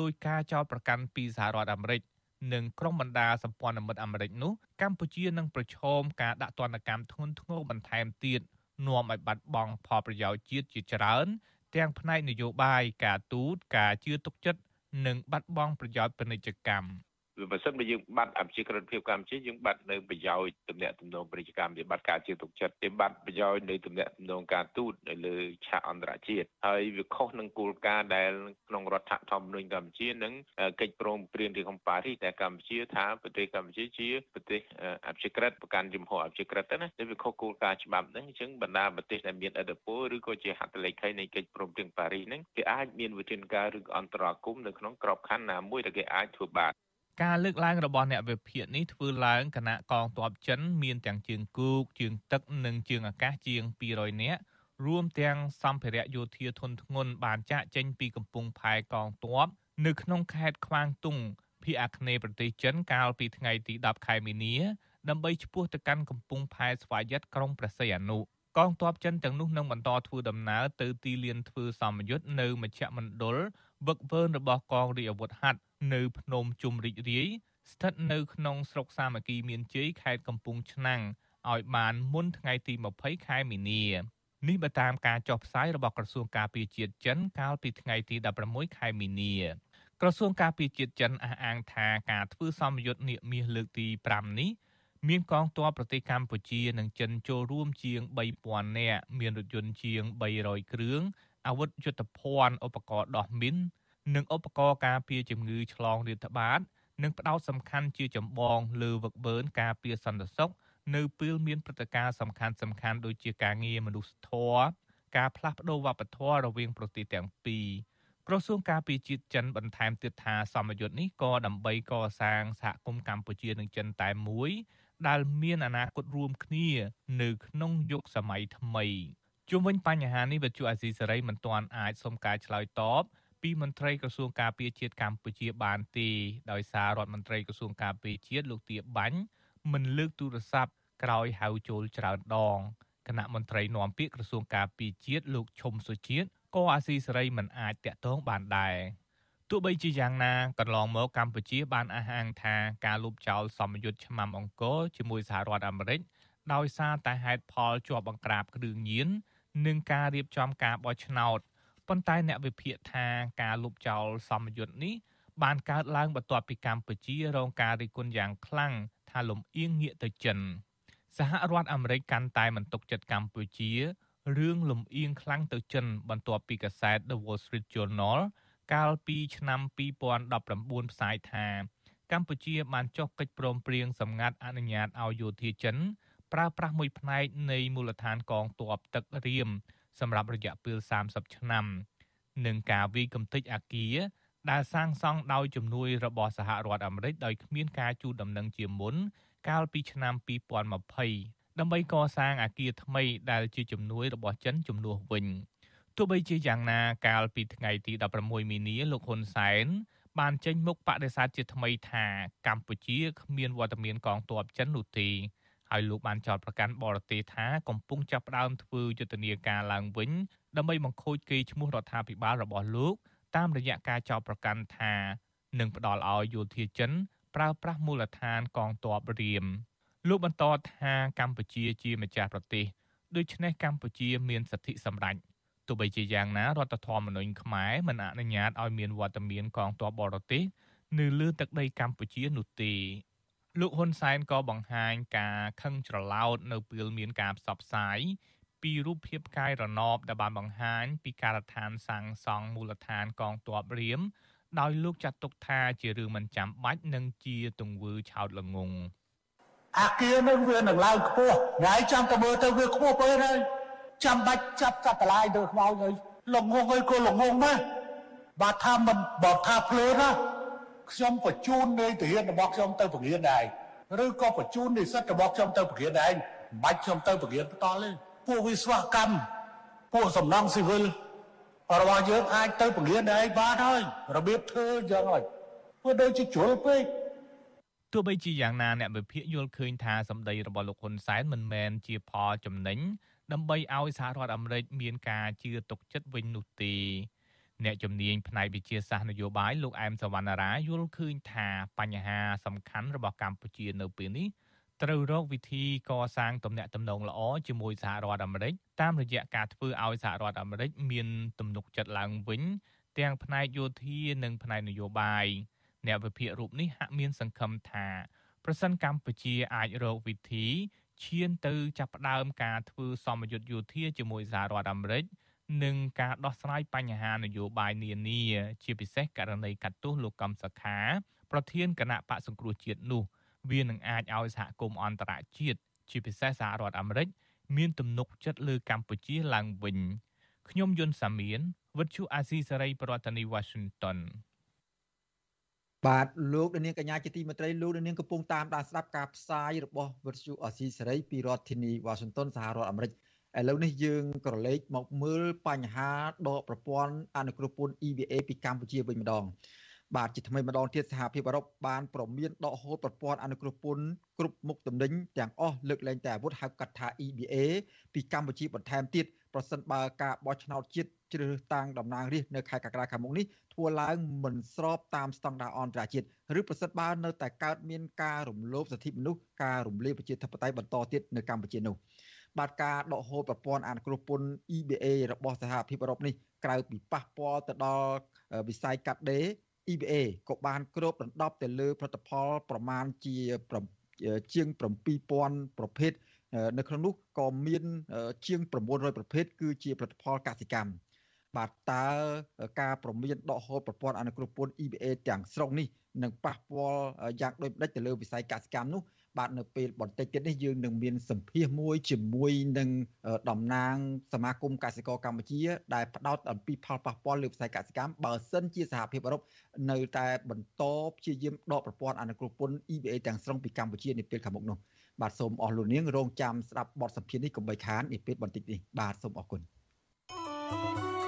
ដោយការចោទប្រកាន់ពីសហរដ្ឋអាមេរិកនិងក្រុមបណ្ដាសម្ព័ន្ធមិត្តអាមេរិកនោះកម្ពុជានឹងប្រឈមការដាក់ទណ្ឌកម្មធ្ងន់ធ្ងរបន្ថែមទៀតនាំឲ្យបាត់បង់ផលប្រយោជន៍ជាតិជាច្រើន ទាំងផ្នែកនយោបាយការទូតការជឿទុកចិត្តនិងបាត់បង់ប្រយោជន៍ពាណិជ្ជកម្ម បើសិនបើយើងបាត់អភិជាក្រិតភាពកម្ពុជាយើងបាត់នៅប្រយោជន៍ទំនាក់ទំនងពាណិជ្ជកម្មវាបាត់ការជឿទុកចិត្តវាបាត់ប្រយោជន៍នៃទំនាក់ទំនងការទូតនៅលើឆាកអន្តរជាតិហើយវាខុសនឹងគោលការណ៍ដែលក្នុងរដ្ឋធម្មនុញ្ញកម្ពុជានិងកិច្ចព្រមព្រៀងទីក្រុងប៉ារីសដែលកម្ពុជាថាប្រទេសកម្ពុជាជាប្រទេសអភិជាក្រិតប្រកាន់ជំហរអភិជាក្រិតណាតែវាខុសគោលការណ៍ច្បាប់ហ្នឹងអញ្ចឹងបណ្ដាប្រទេសដែលមានឥទ្ធិពលឬក៏ជាហត្ថលេខីនៃកិច្ចព្រមព្រៀងប៉ារីសហ្នឹងគេអាចមានវិធានការឬអន្តរាគមន៍នៅក្នុងក្របខ័ណ្ឌណាមួយដែលគេអាចធ្វើបាន ការលើកឡើងរបស់អ្នកវិភាគនេះធ្វើឡើងគណៈកងទ័ពចិនមានទាំងជើងគោកជើងទឹកនិងជើងអាកាសជាង200នាក់រួមទាំងសម្ភារៈយោធាធនធ្ងន់បានចាក់ចេញពីកំពង់ផែកងទ័ពនៅក្នុងខេត្តខ្វាងតុងភាគអាគ្នេយ៍ប្រទេសចិនកាលពីថ្ងៃទី10ខែមីនាដើម្បីឈ្មោះទៅកាន់កំពង់ផែស្វាយ័តក្រុងព្រះសីហនុកងទ័ពចិនទាំងនោះនឹងបន្តធ្វើដំណើរទៅទីលានធ្វើសម្ពយុទ្ធនៅមជ្ឈមណ្ឌល វឹកវើរបស់កងរាជអាវុធហត្ថនៅភ្នំជុំរីករាយស្ថិតនៅក្នុងស្រុកសាមគ្គីមានជ័យខេត្តកំពង់ឆ្នាំងឲ្យបានមុនថ្ងៃទី20ខែមីនានេះបើតាមការចុះផ្សាយរបស់ក្រសួងការពារជាតិចិនកាលពីថ្ងៃទី16ខែមីនាក្រសួងការពារជាតិចិនអះអាងថាការធ្វើសម្ពយុទ្ធនាមាសលើកទី5នេះមានកងទ័ពប្រទេសកម្ពុជានិងចិនចូលរួមជាង3000នាក់មានរថយន្តជាង300គ្រឿង អាវុធយុទ្ធភ័ណ្ឌឧបករណ៍ដោះមីននិងឧបករណ៍ការពារជំងឺឆ្លងរាតត្បាតនិងផ្ដោតសំខាន់ជាចម្បងលើវឹកវើការពារសន្តិសុខនៅពេលមានព្រឹត្តិការណ៍សំខាន់សំខាន់ដូចជាការងារមនុស្សធម៌ការផ្លាស់ប្ដូរវប្បធម៌រវាងប្រទេសទាំងពីរក្រសួងការពារជាតិចិនបន្ថែមទៀតថាសមយុទ្ធនេះក៏ដើម្បីកសាងសហគមន៍កម្ពុជានិងចិនតែមួយដែលមានអនាគតរួមគ្នានៅក្នុងយុគសម័យថ្មី ជុំវិញបញ្ហានេះវិទ្យុអាស៊ីសេរីមិនទាន់អាចសុំការឆ្លើយតបពីមន្ត្រីក្រសួងការពារជាតិកម្ពុជាបានទេដោយសាររដ្ឋមន្ត្រីក្រសួងការពារជាតិលោកទាបាញ់មិនលើកទូរស័ព្ទក្រោយហៅចូលច្រើនដងគណៈមន្ត្រីនាំពាក្យក្រសួងការពារជាតិលោកឈុំសុជាតិក៏អាស៊ីសេរីមិនអាចតាក់ទងបានដែរទោះបីជាយ៉ាងណាកន្លងមកកម្ពុជាបានអះអាងថាការលុបចោលសម្ពយុទ្ធឆ្មាំអង្គរជាមួយសហរដ្ឋអាមេរិកដោយសារតែហេតុផលជាប់បង្ក្រាបគ្រឿងញៀន និងការរៀបចំការបោះឆ្នោតប៉ុន្តែអ្នកវិភាគថាការលុបចោលសម្ពយុទ្ធនេះបានកើតឡើងបន្ទាប់ពីកម្ពុជារងការរិះគន់យ៉ាងខ្លាំងថាលំអៀងងាកទៅចិនសហរដ្ឋអាមេរិកកាន់តែមិនទុកចិត្តកម្ពុជារឿងលំអៀងខ្លាំងទៅចិន បន្ទាប់ពីកាសែត The Wall Street Journal កាលពីឆ្នាំ2019ផ្សាយថាកម្ពុជាបានចុះកិច្ចព្រមព្រៀងសម្ងាត់អនុញ្ញាតឲ្យយោធាចិន ប្រើប្រាស់មួយផ្នែកនៃមូលដ្ឋានកងទ័ពទឹករៀមសម្រាប់រយៈពេល30ឆ្នាំនិងការវិកំតិចអាគារដែលសាងសង់ដោយជំនួយរបស់សហរដ្ឋអាមេរិកដោយគ្មានការជូនដំណឹងជាមុនកាលពីឆ្នាំ2020ដើម្បីកសាងអាគារថ្មីដែលជាជំនួយរបស់ចិនជំនួសវិញទោះបីជាយ៉ាងណាកាលពីថ្ងៃទី16មីនាលោកហ៊ុនសែនបានចេញមុខបដិសេធជាថ្មីថាកម្ពុជាគ្មានវត្តមានកងទ័ពចិននោះទេ ហើយលោកបានចោទប្រកាន់បរទេសថាកំពុងចាប់ផ្ដើមធ្វើយុទ្ធនាការឡើងវិញដើម្បីបង្ខូចកេរ្តិ៍ឈ្មោះរដ្ឋាភិបាលរបស់លោក តាមរយៈការចោទប្រកាន់ថានឹងផ្ដល់ឲ្យយោធាចិន ប្រើប្រាស់មូលដ្ឋានកងទ័ពរៀមលោកបន្តថាកម្ពុជាជាម្ចាស់ប្រទេសដូច្នេះកម្ពុជាមានសិទ្ធិសម្រេចទោះបីជាយ៉ាងណារដ្ឋធម្មនុញ្ញខ្មែរមិនអនុញ្ញាតឲ្យមានវត្តមានកងទ័ពបរទេសនៅលើទឹកដីកម្ពុជានោះទេ លោកហ៊ុនសែនក៏បង្ហាញការខឹងច្រឡោតនៅពេលមានការផ្សព្វផ្សាយពីរូបភាពកាយរណបដែលបានបង្ហាញពីការដ្ឋានសាងសង់មូលដ្ឋានកងទ័ពរៀមដោយលោកចាត់ទុកថាជារឿងមិនចាំបាច់និងជាទង្វើឆោតល្ងង់អាគារនឹងវានឹងឡើងខ្ពស់ថ្ងៃចាំទៅមើលទៅវាខ្ពស់ពេកហើយចាំបាច់ចាប់កាត់តឡាយទៅខ្មោចហើយល្ងងហើយក៏ល្ងងណាស់បើថាមិនបើថាភ្លើណា ខ្ញុំបញ្ជូននៃទាហានរបស់ខ្ញុំទៅពង្រៀនដែរឬក៏បញ្ជូននិស្សិតរបស់ខ្ញុំទៅពង្រៀនដែរមិនបាច់ខ្ញុំទៅពង្រៀនបន្តទេពួកវិស្វកម្មពួកសំណង់ស៊ីវិលរបស់យើងអាចទៅពង្រៀនដែរបានហើយរបៀបធ្វើយ៉ាងហើយព្រោះដូចជាជ្រុលពេកទោះបីជាយ៉ាងណាអ្នកវិភាគយល់ឃើញថាសម្ដីរបស់លោកហ៊ុនសែនមិនមែនជាផលចំណេញដើម្បីឲ្យសហរដ្ឋអាមេរិកមានការជឿទុកចិត្តវិញនោះទេ អ្នកជំនាញផ្នែកវិទ្យាសាស្ត្រនយោបាយលោកអែមសវណ្ណារាយល់ឃើញថាបញ្ហាសំខាន់របស់កម្ពុជានៅពេលនេះត្រូវរកវិធីកសាងទំនាក់ទំនងល្អជាមួយសហរដ្ឋអាមេរិកតាមរយៈការធ្វើឲ្យសហរដ្ឋអាមេរិកមានទំនុកចិត្តឡើងវិញ ទាំងផ្នែកយោធានិងផ្នែកនយោបាយអ្នកវិភាគរូបនេះហាក់មានសង្ឃឹមថាប្រសិនកម្ពុជាអាចរកវិធីឈានទៅចាប់ផ្ដើមការធ្វើសមយុទ្ធយោធាជាមួយសហរដ្ឋអាមេរិក និងការដោះស្រាយបញ្ហានយោបាយនានា ជាពិសេសករណីកាត់ទោសលោកកំសខា ប្រធានគណៈបកសង្គ្រោះជាតិនោះ វានឹងអាចឲ្យសហគមន៍អន្តរជាតិជាពិសេសសហរដ្ឋអាមេរិកមានទំនុកចិត្តលើកម្ពុជាឡើងវិញខ្ញុំយុនសាមៀនវិទ្យុអាស៊ីសេរីប្រធានាធិបតី Washington បាទលោកនាងកញ្ញាជាទីមេត្រីលោកនាងកំពុងតាមដានស្ដាប់ការផ្សាយរបស់វិទ្យុអាស៊ីសេរីពីរដ្ឋធានី Washington សហរដ្ឋអាមេរិក ឥឡូវនេះយើងក៏លេខមកមើលបញ្ហាដកប្រព័ន្ធអនុគ្រោះពន្ធ EVA ពីកម្ពុជាវិញម្ដងបាទជាថ្មីម្ដងទៀតសហភាពអឺរ៉ុបបានប្រមានដកហូតប្រព័ន្ធអនុគ្រោះពន្ធគ្រប់មុខទំនិញទាំងអស់លើកលែងតែអាវុធហៅកាត់ថា EBA ពីកម្ពុជាបន្ថែមទៀតប្រសិនបើការបោះឆ្នោតជាតិជ្រើសរើសតាំងតំណាងរាស្ត្រនៅខែកក្កដាខាងមុខនេះធ្វើឡើងមិនស្របតាមស្តង់ដារអន្តរជាតិឬប្រសិនបើនៅតែកើតមានការរំលោភសិទ្ធិមនុស្សការរំលាយប្រជាធិបតេយ្យបន្តទៀតនៅកម្ពុជានោះ បាទការដកហូតប្រព័ន្ធអនុគ្រោះពន្ធ EBA របស់សហភាពអឺរ៉ុបនេះក្រៅពីប៉ះពាល់ទៅដល់វិស័យកាត់ដេរ EBA ក៏បានគ្របដណ្ដប់ទៅលើផលិតផលប្រមាណជាជាង7000ប្រភេទនៅក្នុងនោះក៏មានជាង900ប្រភេទគឺជាផលិតផលកសិកម្មបាទតើការប្រមានដកហូតប្រព័ន្ធអនុគ្រោះពន្ធ EBA ទាំងស្រុងនេះនឹងប៉ះពាល់យ៉ាងដូចម្ដេចទៅលើវិស័យកសិកម្មនោះ បាទនៅពេលបន្តិចទៀតនេះយើងនឹងមានសម្ភាសមួយជាមួយនឹងតំណាងសមាគមកសិករកម្ពុជា ដែលផ្ដោតអំពីផលប៉ះពាល់លើវិស័យកសិកម្មបើសិនជាសហភាពអឺរ៉ុបនៅតែបន្តព្យាយាមដកប្រព័ន្ធអនុគ្រោះពន្ធ EBA ទាំងស្រុងពីកម្ពុជានាពេលខាងមុខនោះបាទសូមអស់លោកនាងរងចាំស្ដាប់បទសម្ភាសន៍នេះកុំបីខាននាពេលបន្តិចនេះបាទសូមអរគុណ thank you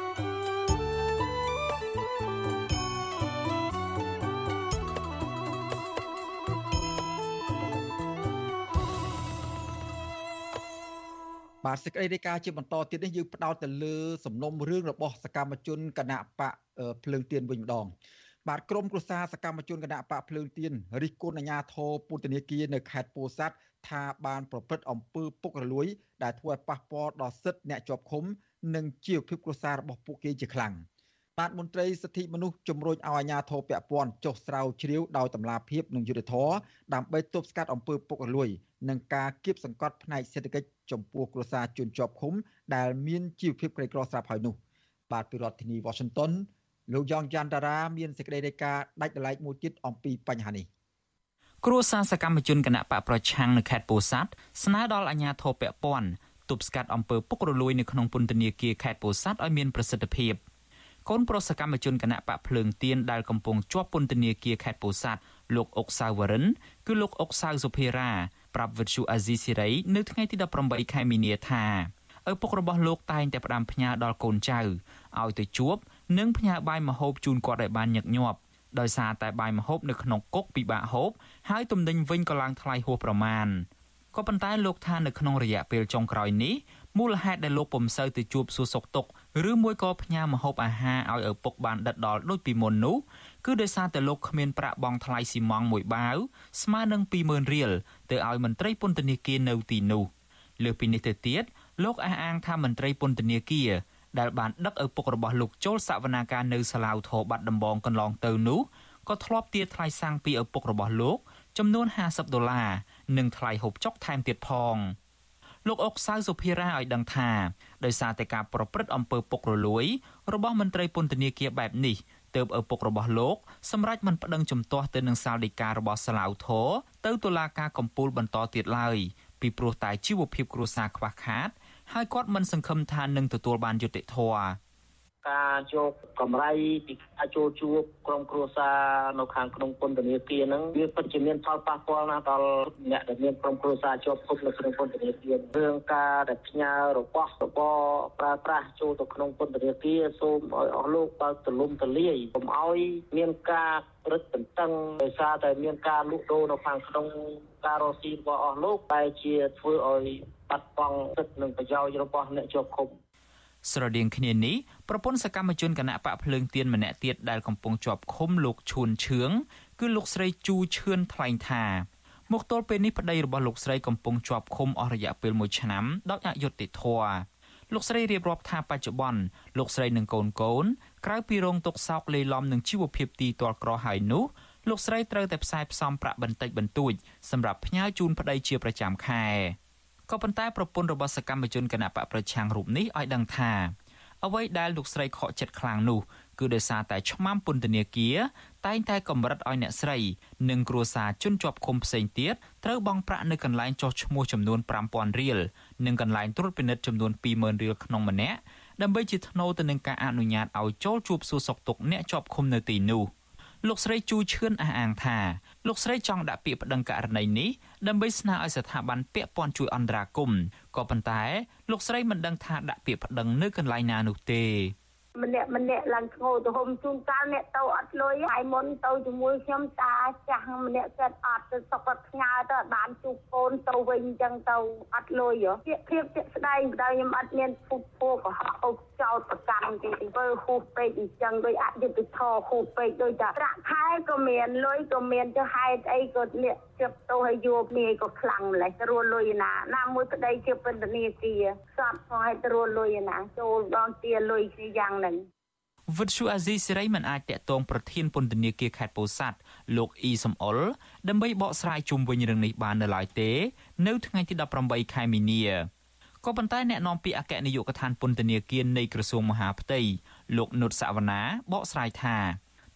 បាទសេចក្តីរាយការណ៍ជាបន្តទៀតនេះយើងផ្ដោតទៅលើសំណុំរឿងរបស់សកម្មជនគណៈបកភ្លើងទៀនវិញម្ដងបាទក្រមគ្រួសារសកម្មជនគណៈបកភ្លើងទៀនរិះគន់អាជ្ញាធរពុទ្ធនាគារនៅខេត្តពោធិ៍សាត់ថាបានប្រព្រឹត្តអំពើពុករលួយ ដែលធ្វើឲ្យប៉ះពាល់ដល់សិទ្ធិអ្នកជាប់ឃុំ និងជីវភាពគ្រួសាររបស់ពួកគេជាខ្លាំងបាទមន្ត្រីសិទ្ធិមនុស្សជំរុញឲ្យអាជ្ញាធរពាក់ព័ន្ធចុះស្រាវជ្រាវដោយតម្លាភាពនិងយុត្តិធម៌ដើម្បីទប់ស្កាត់អំពើពុករលួយ និងការគៀបសង្កត់ផ្នែកសេដ្ឋកិច្ច ចំពោះគ្រួសារជនជាប់ឃុំដែលមានជីវភាពក្រីក្រស្រាប់ហើយនោះបាទពីរដ្ឋធានី Washington លោកយ៉ងច័ន្ទតារាមានសេចក្តីរាយការណ៍ដាច់ដライមួយទៀតអំពីបញ្ហានេះគ្រួសារសកម្មជនគណៈបកប្រឆាំងនៅខេត្តពោធិ៍សាត់ស្នើដល់អាជ្ញាធរពាក់ព័ន្ធទប់ស្កាត់អំពើពុករលួយនៅក្នុងពន្ធនាគារខេត្តពោធិ៍សាត់ឲ្យមានប្រសិទ្ធភាពកូនប្រុសសកម្មជនគណៈបកភ្លើងទៀនដែលកំពុងជាប់ពន្ធនាគារខេត្តពោធិ៍សាត់លោកអុកសាវរិន គឺលោកអុកសាវសុភារ៉ា ប្រាប់វិទ្យុអាស៊ីសេរីនៅថ្ងៃទី18ខែមីនាថាឪពុករបស់លោកតែងតែផ្ដាំផ្ញើដល់កូនចៅឲ្យទៅជួប និងផ្ញើបាយម្ហូបជូនគាត់ឲ្យបានញឹកញាប់ដោយសារតែបាយម្ហូបនៅក្នុងគុកពិបាកហូបហើយទំនិញវិញក៏ឡើងថ្លៃហួសប្រមាណក៏ប៉ុន្តែលោកថានៅក្នុងរយៈពេលចុងក្រោយនេះ មូលហេតុដែលលោកពុំសូវទៅជួបសួរសុខទុក្ខឬមួយក៏ផ្ញើម្ហូបអាហារឲ្យឪពុកបានដិតដល់ដូចពីមុននោះគឺដោយសារតែលោកគ្មានប្រាក់បង់ថ្លៃស៊ីម៉ងមួយបាវស្មើនឹង20000រៀលទៅឲ្យមន្ត្រីពន្ធនាគារនៅទីនោះលើពីនេះទៅទៀតលោកអះអាងថាមន្ត្រីពន្ធនាគារដែលបានដឹកឪពុករបស់លោកចូលសវនាការនៅសាឡាវធរបាត់ដំបងកន្លងទៅនោះក៏ធ្លាប់ទារថ្លៃសាំងពីឪពុករបស់លោក ចំនួន50ដុល្លារនិងថ្លៃហូបចុកថែមទៀតផង លោកអុកសៅសុភារ៉ាឲ្យដឹងថាដោយសារតែការប្រព្រឹត្តអំពើពុករលួយ របស់មន្ត្រីពន្ធនាគារបែបនេះទើបឪពុករបស់លោកសម្រេចមិនប្តឹងជំទាស់ទៅនឹងសាលដីការបស់សាឡាវធរទៅតុលាការកំពូលបន្តទៀតឡើយពីព្រោះតែជីវភាពគ្រួសារខ្វះខាត ហើយគាត់មិនសង្ឃឹមថានឹងទទួលបានយុត្តិធម៌ ការយកកម្រៃពីការចូលជួបក្រុមគ្រួសារនៅខាងក្នុងពន្ធនាគារហ្នឹងវាពិតជាមានផលប៉ះពាល់ណាស់ដល់អ្នកដែលមានក្រុមគ្រួសារជាប់គុកនៅក្នុងពន្ធនាគាររឿងការដែលផ្ញើរបស់របរប្រើប្រាស់ចូលទៅក្នុងពន្ធនាគារសូមឲ្យអស់លោកបើកទលំទលាយកុំឲ្យមានការរឹតបន្តឹងដោយសារតែមានការលក់ដូរនៅខាងក្នុងការរកស៊ីរបស់អស់លោកតែជាធ្វើឲ្យបាត់បង់សិទ្ធិនិងប្រយោជន៍របស់អ្នកជាប់ឃុំ ស្រដៀងគ្នានេះប្រពន្ធសកម្មជនគណៈបកភ្លើងទៀនម្នាក់ទៀតដែលកំពុងជាប់ឃុំលោកឈួនឈឿងគឺលោកស្រីជូឈឿនថ្លែងថាមកទល់ពេលនេះប្តីរបស់លោកស្រីកំពុងជាប់ឃុំអស់រយៈពេល1ឆ្នាំដោយអយុត្តិធម៌លោកស្រីរៀបរាប់ថាបច្ចុប្បន្នលោកស្រីនិងកូនកូនក្រៅពីរងទុក្ខសោកលេីឡំនឹងជីវភាពទីទាល់ក្រហើយនោះលោកស្រីត្រូវតែផ្សាយផ្សំប្រាក់បន្តិចបន្តួចសម្រាប់ផ្ញើជូនប្តីជាប្រចាំខែ ក៏ប៉ុន្តែប្រពន្ធរបស់សកម្មជនគណៈបកប្រឆាំងរូបនេះឲ្យដឹងថាអ្វីដែលលោកស្រីខកចិត្តខ្លាំងនោះគឺដោយសារតែឆ្មាំពន្ធនាគារតែងតែកម្រិតឲ្យអ្នកស្រី និងគ្រួសារជនជាប់ឃុំផ្សេងទៀតត្រូវបង់ប្រាក់នៅកន្លែងចុះឈ្មោះចំនួន5000រៀលនិងកន្លែងត្រួតពិនិត្យចំនួន20000រៀលក្នុងម្នាក់ដើម្បីជាថ្នូរទៅនឹងការអនុញ្ញាតឲ្យចូលជួបសួរសុខទុក្ខអ្នកជាប់ឃុំនៅទីនោះ។លោកស្រីជូឈឿនអះអាងថា លោកស្រីចង់ដាក់ពាក្យប្តឹងករណីនេះដើម្បីស្នើឲ្យស្ថាប័នពាក់ព័ន្ធជួយអន្តរាគមន៍ក៏ប៉ុន្តែលោកស្រីមិនដឹងថាដាក់ពាក្យប្តឹងនៅកន្លែងណានោះទេ ម្នាក់ម្នាក់ឡើងធ្ងោទៅហុំជូនកាលអ្នកទៅអត់លុយហើយមុនទៅជាមួយខ្ញុំតាចាស់ម្នាក់ចិត្តអត់ទៅសុខផ្ញើទៅបានជួបកូនទៅវិញអញ្ចឹងទៅអត់លុយហ៎ភាពជាក់ស្ដែងបើខ្ញុំអត់មានពុកពោកុហកអុកចោតប្រកម្មទេធ្វើហួសពេកអញ្ចឹងដោយអយុត្តិធម៌ហួសពេកដោយតែប្រាក់ខែក៏មានលុយក៏មានទៅហេតុអីក៏អ្នកជិបទៅឲ្យយកនាយក៏ខ្លាំងម្លេះរួលុយណាណាមួយប្តីជាពន្ធនាគារសតផងឲ្យរួលលុយណាចូលដល់ទាលុយគ្នាយ៉ាងហ្នឹងវិទ្យុអាស៊ីសេរីមិនអាចតាក់ទងប្រធានពន្ធនាគារខេត្តពោធិ៍សាត់លោកអ៊ីសំអុលដើម្បីបកស្រាយជុំវិញរឿងនេះបាននៅឡើយទេ នៅថ្ងៃទី18ខែមីនាក៏ប៉ុន្តែអ្នកនាំពាក្យអគ្គនាយកដ្ឋានពន្ធនាគារនៃក្រសួងមហាផ្ទៃលោកនុតសវណ្ណាបកស្រាយថា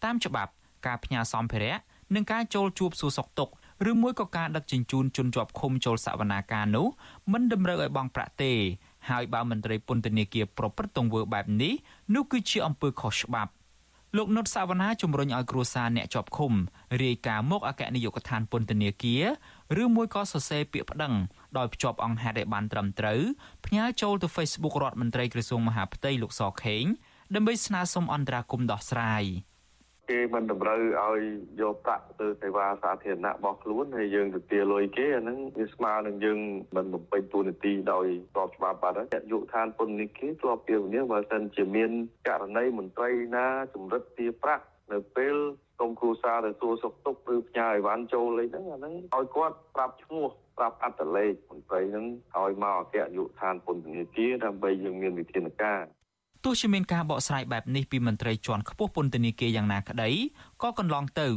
តាមច្បាប់ការផ្ញើសម្ភារៈនិងការចូលជួបសួរសុខទុក្ខឬមួយក៏ការដឹកជញ្ជូនជនជាប់ឃុំចូលសវនាការនោះមិនតម្រូវឲ្យបង់ប្រាក់ទេ ហើយបើមន្ត្រីពន្ធនាគារប្រព្រឹត្តទង្វើបែបនេះនោះគឺជាអំពើខុសច្បាប់លោកនុតសាវណ្ណាជំរុញឲ្យគ្រួសារអ្នកជាប់ឃុំរាយការណ៍មកអគ្គនាយកដ្ឋានពន្ធនាគារឬមួយក៏សរសេរពាក្យប្តឹងដោយភ្ជាប់អង្គហេតុឲ្យបានត្រឹមត្រូវផ្ញើចូលទៅ Facebook រដ្ឋមន្ត្រីក្រសួងមហាផ្ទៃលោកសខេងដើម្បីស្នើសុំអន្តរាគមន៍ដោះស្រាយ។ គេមិនតម្រូវឲ្យយកប្រាក់ទៅសេវាសាធារណៈរបស់ខ្លួនហើយយើងទៅទាលុយគេអាហ្នឹងវាស្មើនឹងយើងមិនបំពេញតួនាទីដោយស្របច្បាប់បាត់ហើយយុឋានពន្ធនាគារធ្លាប់ពីនេះបើសិនជាមានករណីមន្ត្រីណាជំរិតទាប្រាក់នៅពេលក្រុមគ្រួសារទៅសួរសុខទុក្ខឬផ្ញើអីវ៉ាន់ចូលអីហ្នឹងអាហ្នឹងឲ្យគាត់ប្រាប់ឈ្មោះប្រាប់អត្តលេខមន្ត្រីហ្នឹងឲ្យមកអគ្គនាយកដ្ឋានពន្ធនាគារដើម្បីយើងមានវិធានការ ទោះជាមានការបកស្រាយបែបនេះពីមន្ត្រីជាន់ខ្ពស់ពន្ធនាគារយ៉ាងណាក្តីក៏កន្លងទៅ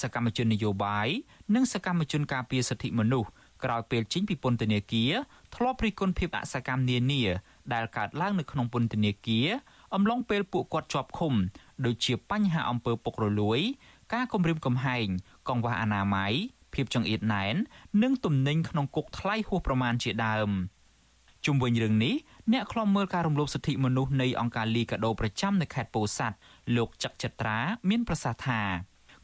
សកម្មជននយោបាយនិងសកម្មជនការពារសិទ្ធិមនុស្សក្រោយពេលចេញពីពន្ធនាគារធ្លាប់រិះគន់ភាពអសកម្មនានា ដែលកើតឡើងនៅក្នុងពន្ធនាគារអំឡុងពេលពួកគាត់ជាប់ឃុំដូចជាបញ្ហាអំពើពុករលួយ ការគំរាមកំហែងកង្វះអនាម័យភាពចង្អៀតណែននិងទំនិញក្នុងគុកថ្លៃហួសប្រមាណជាដើមជុំវិញរឿងនេះ អ្នកខ្លំមើលការរំលោភសិទ្ធិមនុស្សនៃអង្គការលីកាដូប្រចាំនៅខេត្តពោធិ៍សាត់លោកច័កចិត្រាមានប្រសាសន៍ថា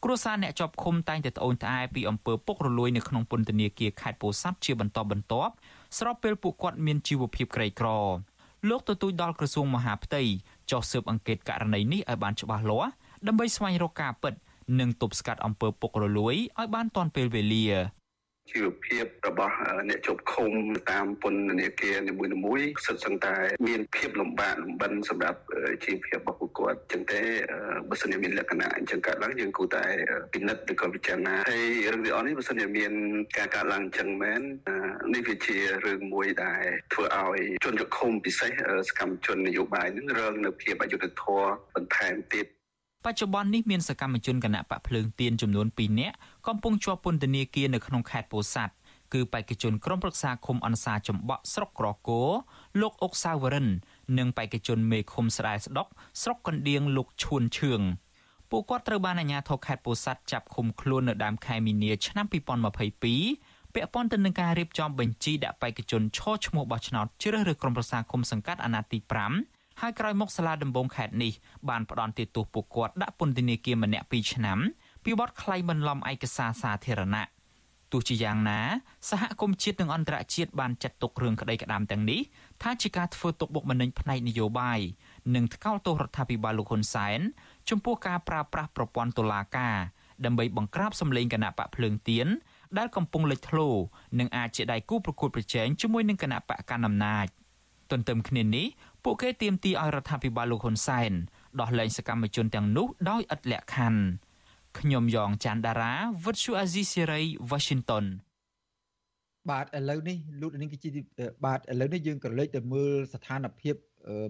គ្រួសារអ្នកជាប់ឃុំតែងតែត្អូញត្អែពីអំពើពុករលួយនៅក្នុងពន្ធនាគារខេត្តពោធិ៍សាត់ជាបន្តបន្ទាប់ស្របពេលពួកគាត់មានជីវភាពក្រីក្រលោកទទូចដល់ក្រសួងមហាផ្ទៃចុះស៊ើបអង្កេតករណីនេះឲ្យបានច្បាស់លាស់ដើម្បីស្វែងរកការពិតនិងទប់ស្កាត់អំពើពុករលួយឲ្យបានទាន់ពេលវេលា ជីវភាពរបស់អ្នកជាប់ឃុំតាមពន្ធនាគារនីមួយៗសិតសឹងតែមានភាពលំបាកលំបិនសម្រាប់ជីវភាពរបស់ពួកគាត់អញ្ចឹងទេបើសិនជាមានលក្ខណៈអញ្ចឹងកើតឡើងយើងគួរតែពិនិត្យឬក៏ពិចារណាហើយរឿងទាំងអស់នេះបើសិនជាមានការកើតឡើងអញ្ចឹងមែននេះវាជារឿងមួយដែលធ្វើឲ្យជនជាប់ឃុំពិសេសសកម្មជននយោបាយនឹងរងនៅភាពអយុត្តិធម៌បន្ថែមទៀតបច្ចុប្បន្ននេះមានសកម្មជនគណៈបកភ្លើងទៀនចំនួន2នាក់ កំពុងជាប់ពន្ធនាគារនៅក្នុងខេត្តពោធិ៍សាត់គឺបេក្ខជនក្រុមប្រឹក្សាឃុំអនសាចំបក់ស្រុកក្រគរលោកអុកសាវរិន និងបេក្ខជនមេឃុំស្រាយស្ដុកស្រុកកណ្ដៀងលោកឈួនឈឿងពួកគាត់ត្រូវបានអាជ្ញាធរខេត្តពោធិ៍សាត់ចាប់ឃុំខ្លួននៅដើមខែមីនាឆ្នាំ2022ពាក់ព័ន្ធទៅនឹងការរៀបចំបញ្ជីដាក់បេក្ខជនឈរឈ្មោះបោះឆ្នោតជ្រើសរើសក្រុមប្រឹក្សាឃុំសង្កាត់អាណត្តិទី5ហើយក្រោយមកសាលាដំបងខេត្តនេះបានផ្ដន្ទាទោសពួកគាត់ដាក់ពន្ធនាគារម្នាក់2ឆ្នាំ ពីបទក្លែងបន្លំឯកសារសាធារណៈទោះជាយ៉ាងណាសហគមន៍ជាតិនិងអន្តរជាតិបានចាត់ទុករឿងក្តីក្តាមទាំងនេះថាជាការធ្វើទុកបុកម្នេញផ្នែកនយោបាយនិងថ្កោលទោសរដ្ឋាភិបាលលោកហ៊ុនសែនចំពោះការប្រើប្រាស់ប្រព័ន្ធតុលាការដើម្បីបង្ក្រាបសម្លេងគណៈបកភ្លើងទៀនដែលកំពុងលេចធ្លោនិងអាចជាដៃគូប្រកួតប្រជែងជាមួយនឹងគណៈបកកណ្ដាលអំណាចទន្ទឹមគ្នានេះពួកគេទាមទារឲ្យរដ្ឋាភិបាលលោកហ៊ុនសែនដោះលែងសកម្មជនទាំងនោះដោយឥតលក្ខខណ្ឌ ខ្ញុំយ៉ងច័ន្ទដារាវិទ្យុអាស៊ីសេរី Washington បាទឥឡូវនេះលោកនាងគឺជាបាទឥឡូវនេះយើងក៏លេចទៅមើលស្ថានភាព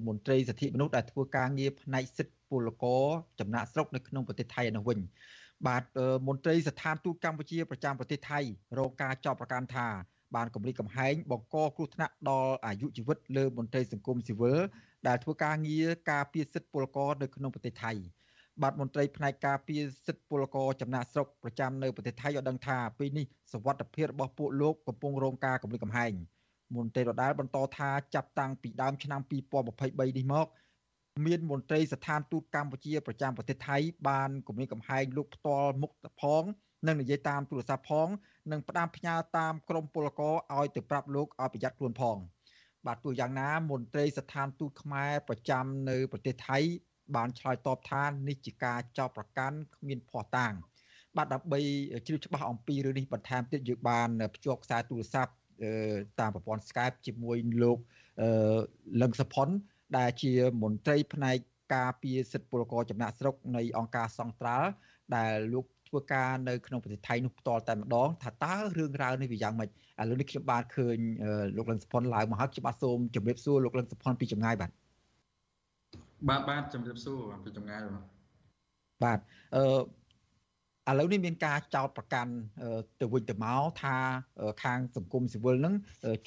មន្ត្រីសិទ្ធិមនុស្សដែលធ្វើការងារផ្នែកសិទ្ធិពលករចំណាក់ស្រុកនៅក្នុងប្រទេសថៃឯនោះវិញបាទមន្ត្រីស្ថានទូតកម្ពុជាប្រចាំប្រទេសថៃរងការចោទប្រកាន់ថាបានគម្រាមកំហែងបង្កគ្រោះថ្នាក់ដល់អាយុជីវិតលើមន្ត្រីសង្គមស៊ីវិលដែលធ្វើការងារការពារសិទ្ធិពលករនៅក្នុងប្រទេសថៃ បាទមន្ត្រីផ្នែកការពារសិទ្ធិពលករចំណាក់ស្រុកប្រចាំនៅប្រទេសថៃឲ្យដឹងថាពេលនេះសវត្ថភាពរបស់ពួកលោកកំពុងរងការគម្រាមកំហែងមន្ត្រីដដាលបន្តថាចាប់តាំងពីដើមឆ្នាំ2023នេះមកមានមន្ត្រីស្ថានទូតកម្ពុជាប្រចាំប្រទេសថៃបានគម្រាមកំហែងលោកផ្ទាល់មុខផងនិងនិយាយតាមទូរស័ព្ទផងនិងផ្ដាំផ្ញើតាមក្រមពលករឲ្យទៅប្រាប់លោកឲ្យប្រយ័ត្នខ្លួនផងបាទទោះយ៉ាងណាមន្ត្រីស្ថានទូតខ្មែរប្រចាំនៅប្រទេសថៃ បានឆ្លើយតបថានេះជាការចោទប្រកាន់គ្មានភ័ស្តុតាង បាទដើម្បីជ្រាបច្បាស់អំពីរឿងនេះបន្ថែមទៀតយើងបានភ្ជាប់ខ្សែទូរស័ព្ទតាមប្រព័ន្ធ Skype ជាមួយលោកលឹងសុផុនដែលជាមន្ត្រីផ្នែកការពារសិទ្ធិពលករចំណាក់ស្រុកនៃអង្គការសង្ត្រាល់ដែលលោកធ្វើការនៅក្នុងប្រទេសថៃនោះផ្ទាល់តែម្ដងថាតើរឿងរ៉ាវនេះវាយ៉ាងម៉េចឥឡូវនេះខ្ញុំបានឃើញលោកលឹងសុផុនឡើងមកហើយខ្ញុំបាទសូមជម្រាបសួរលោកលឹងសុផុនពីចម្ងាយបាទ បាទបាទជម្រាបសួរពីចម្ងាយបាទបាទអឺ ឥឡូវនេះមានការចោទប្រកាន់ទៅវិញទៅមកថាខាងសង្គមស៊ីវិលនឹង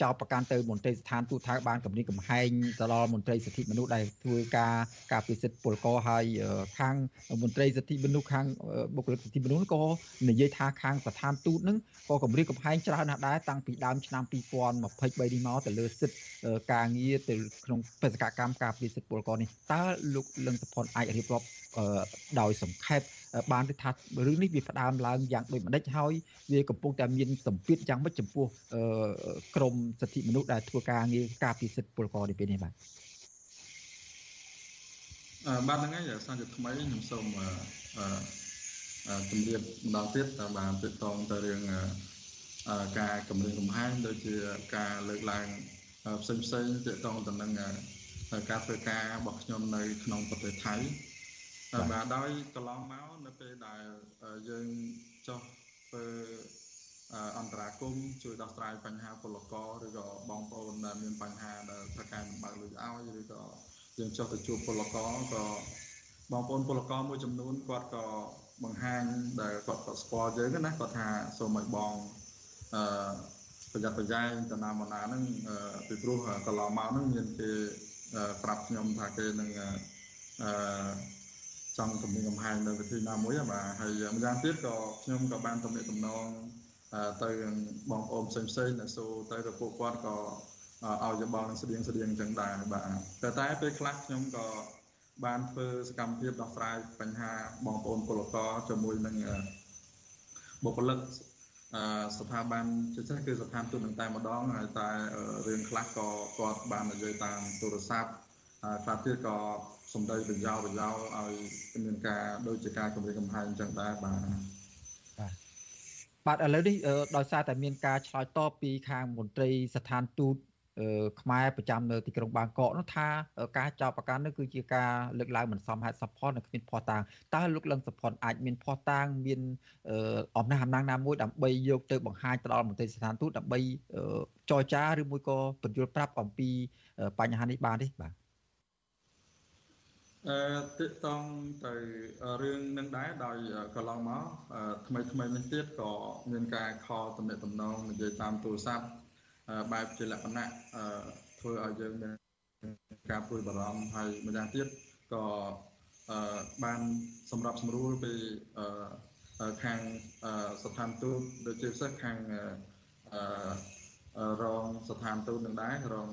ចោទប្រកាន់ទៅមន្ត្រីស្ថានទូតថាបានគំរាមកំហែងទៅដល់មន្ត្រីសិទ្ធិមនុស្សដែលធ្វើការការពិសិដ្ឋពលករហើយខាងមន្ត្រីសិទ្ធិមនុស្សខាងបុគ្គលិកសិទ្ធិមនុស្សក៏និយាយថាខាងស្ថានទូតនឹងក៏គំរាមកំហែងច្រើនណាស់ដែរតាំងពីដើមឆ្នាំ2023នេះមកទៅលើសិទ្ធិការងារទៅក្នុងបេសកកម្មការពិសិដ្ឋពលករនេះតើលោកលឹងសុផុនអាចរៀបរាប់ដោយសង្ខេប បានទេថារឿងនេះវាផ្ដើមឡើងយ៉ាងដូចម្ដេចហើយវាកំពុងតែមានសម្ពាធយ៉ាងម៉េចចំពោះក្រមសិទ្ធិមនុស្សដែលធ្វើការងារការពារសិទ្ធិពលករនេះពេលនេះបាទអឺបាទហ្នឹងហើយសន្និថ្មីខ្ញុំសូមអឺជំរាបម្ដងទៀតតាមបានទាក់ទងទៅរឿងការគម្រាមកំហែងដូចជាការលើកឡើងផ្សេងផ្សេងទាក់ទងទៅនឹងការធ្វើការរបស់ខ្ញុំនៅក្នុងប្រទេសថៃ បាទដោយកន្លងមកនៅពេលដែលយើងចុះធ្វើអន្តរាគមជួយដោះស្រាយបញ្ហាពលករឬក៏បងប្អូនដែលមានបញ្ហាដែលត្រូវការបំបើកលុយឲ្យឬក៏យើងចុះទៅជួបពលករក៏បងប្អូនពលករមួយចំនួនគាត់ក៏បង្ហាញដែលគាត់គាត់ស្គាល់យើងណាគាត់ថាសូមឲ្យបងអឺប្រយ័ត្នប្រយែងទៅណាមកណាហ្នឹងពីព្រោះកន្លងមកហ្នឹងមានគេប្រាប់ខ្ញុំថាគេនឹងអឺ ចង់គម្រាមកំហែងនៅវិធីណាមួយបាទហើយម្យ៉ាងទៀតក៏ខ្ញុំក៏បានទំនាក់ទំនងទៅបងប្អូនផ្សេងផ្សេងដែលសូទៅទៅពួកគាត់ក៏ឲ្យយោបល់នឹងស្តៀងស្តៀងអញ្ចឹងដែរបាទតែតែពេលខ្លះខ្ញុំក៏បានធ្វើសកម្មភាពដោះស្រាយបញ្ហាបងប្អូនពលករជាមួយនឹងបុគ្គលិកស្ថាប័នជាពិសេសគឺស្ថានទូតនឹងតែម្ដងហើយតែរឿងខ្លះក៏គាត់បាននិយាយតាមទូរស័ព្ទខ្លះទៀតក៏ សម្ដីបញ្ញោបញ្ញោឲ្យមានការដូចជាការគម្រាមកំហែងអញ្ចឹងដែរបាទបាទឥឡូវនេះដោយសារតែមានការឆ្លើយតបពីខាងមន្ត្រីស្ថានទូតខ្មែរប្រចាំនៅទីក្រុងបាងកកនោះថាការចោទប្រកាន់នេះគឺជាការលើកឡើងមិនសមហេតុសពផលនិងគ្មានភ័ស្តុតាងតើលោកលឹងសុផុនអាចមានភ័ស្តុតាងមានអំណះអំណាងណាមួយដើម្បីយកទៅបង្ហាញទៅដល់មន្ត្រីស្ថានទូតដើម្បីចរចាឬមួយក៏ពន្យល់ប្រាប់អំពីបញ្ហានេះបានទេបាទ អឺតិតងទៅរឿងនឹងដែរដោយកន្លងមកថ្មីថ្មីនេះទៀតក៏មានការខលតំណែងតំណងនិយាយតាមទូរស័ព្ទបែបជាលក្ខណៈធ្វើឲ្យយើងមានការព្រួយបារម្ភហើយម្យ៉ាងទៀតក៏បានសម្រាប់សម្រួលពីខាងស្ថានទូតដូចជាពិសេសខាង រងស្ថានទូតនឹងដែររង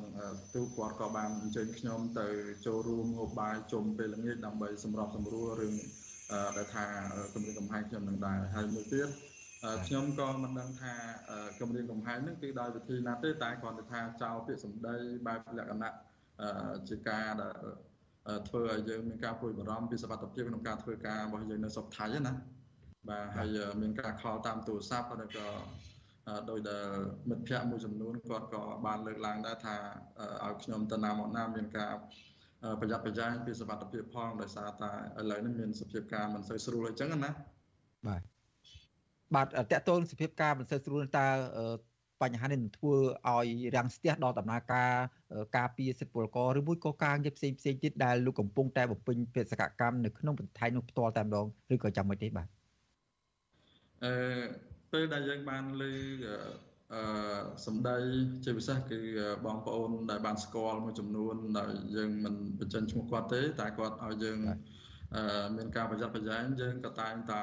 ទូតគាត់ក៏បានអញ្ជើញខ្ញុំទៅចូលរួមហូបបាយជុំពេលល្ងាចដើម្បីសម្របសម្រួលរឿងដែលថាគម្រាមកំហែងខ្ញុំនឹងដែរហើយមួយទៀតខ្ញុំក៏មិនដឹងថាគម្រាមកំហែងនឹងគឺដោយវិធីណាទេតែគ្រាន់តែថាចោលពាក្យសម្ដីបែបលក្ខណៈជាការដែលធ្វើឲ្យយើងមានការព្រួយបារម្ភពីសុខភាពក្នុងការធ្វើការរបស់យើងនៅស្រុកថៃណាបាទហើយមានការខលតាមទូរស័ព្ទហើយក៏ ដោយដែលមិត្តភ័ក្តិមួយចំនួនគាត់ក៏បានលើកឡើងដែរថាឲ្យខ្ញុំទៅណាមកណាមានការប្រយ័ត្នប្រយែងពីសុខភាពផងដោយសារតែឥឡូវនេះមានសភាពការមិនសូវស្រួលអញ្ចឹងណាបាទបាទតកតូនសភាពការមិនសូវស្រួលតើបញ្ហានេះនឹងធ្វើឲ្យរាំងស្ទះដល់ដំណើរការការពារសិទ្ធិពលករឬមួយក៏ការងារផ្សេងផ្សេងទៀតដែលលោកកំពុងតែបំពេញបេសកកម្មនៅក្នុងប្រទេសថៃនោះផ្ទាល់តែម្ដងឬក៏ចាំមិនទេបាទអឺ ពេលដែលយើងបានលើអឺសម្ដីជាពិសេសគឺបងប្អូនដែលបានស្គាល់មួយចំនួនដែលយើងមិនបញ្ចេញឈ្មោះគាត់ទេ តែគាត់ឲ្យយើងអឺមានការប្រយ័ត្នប្រយែងយើងក៏តែងតែ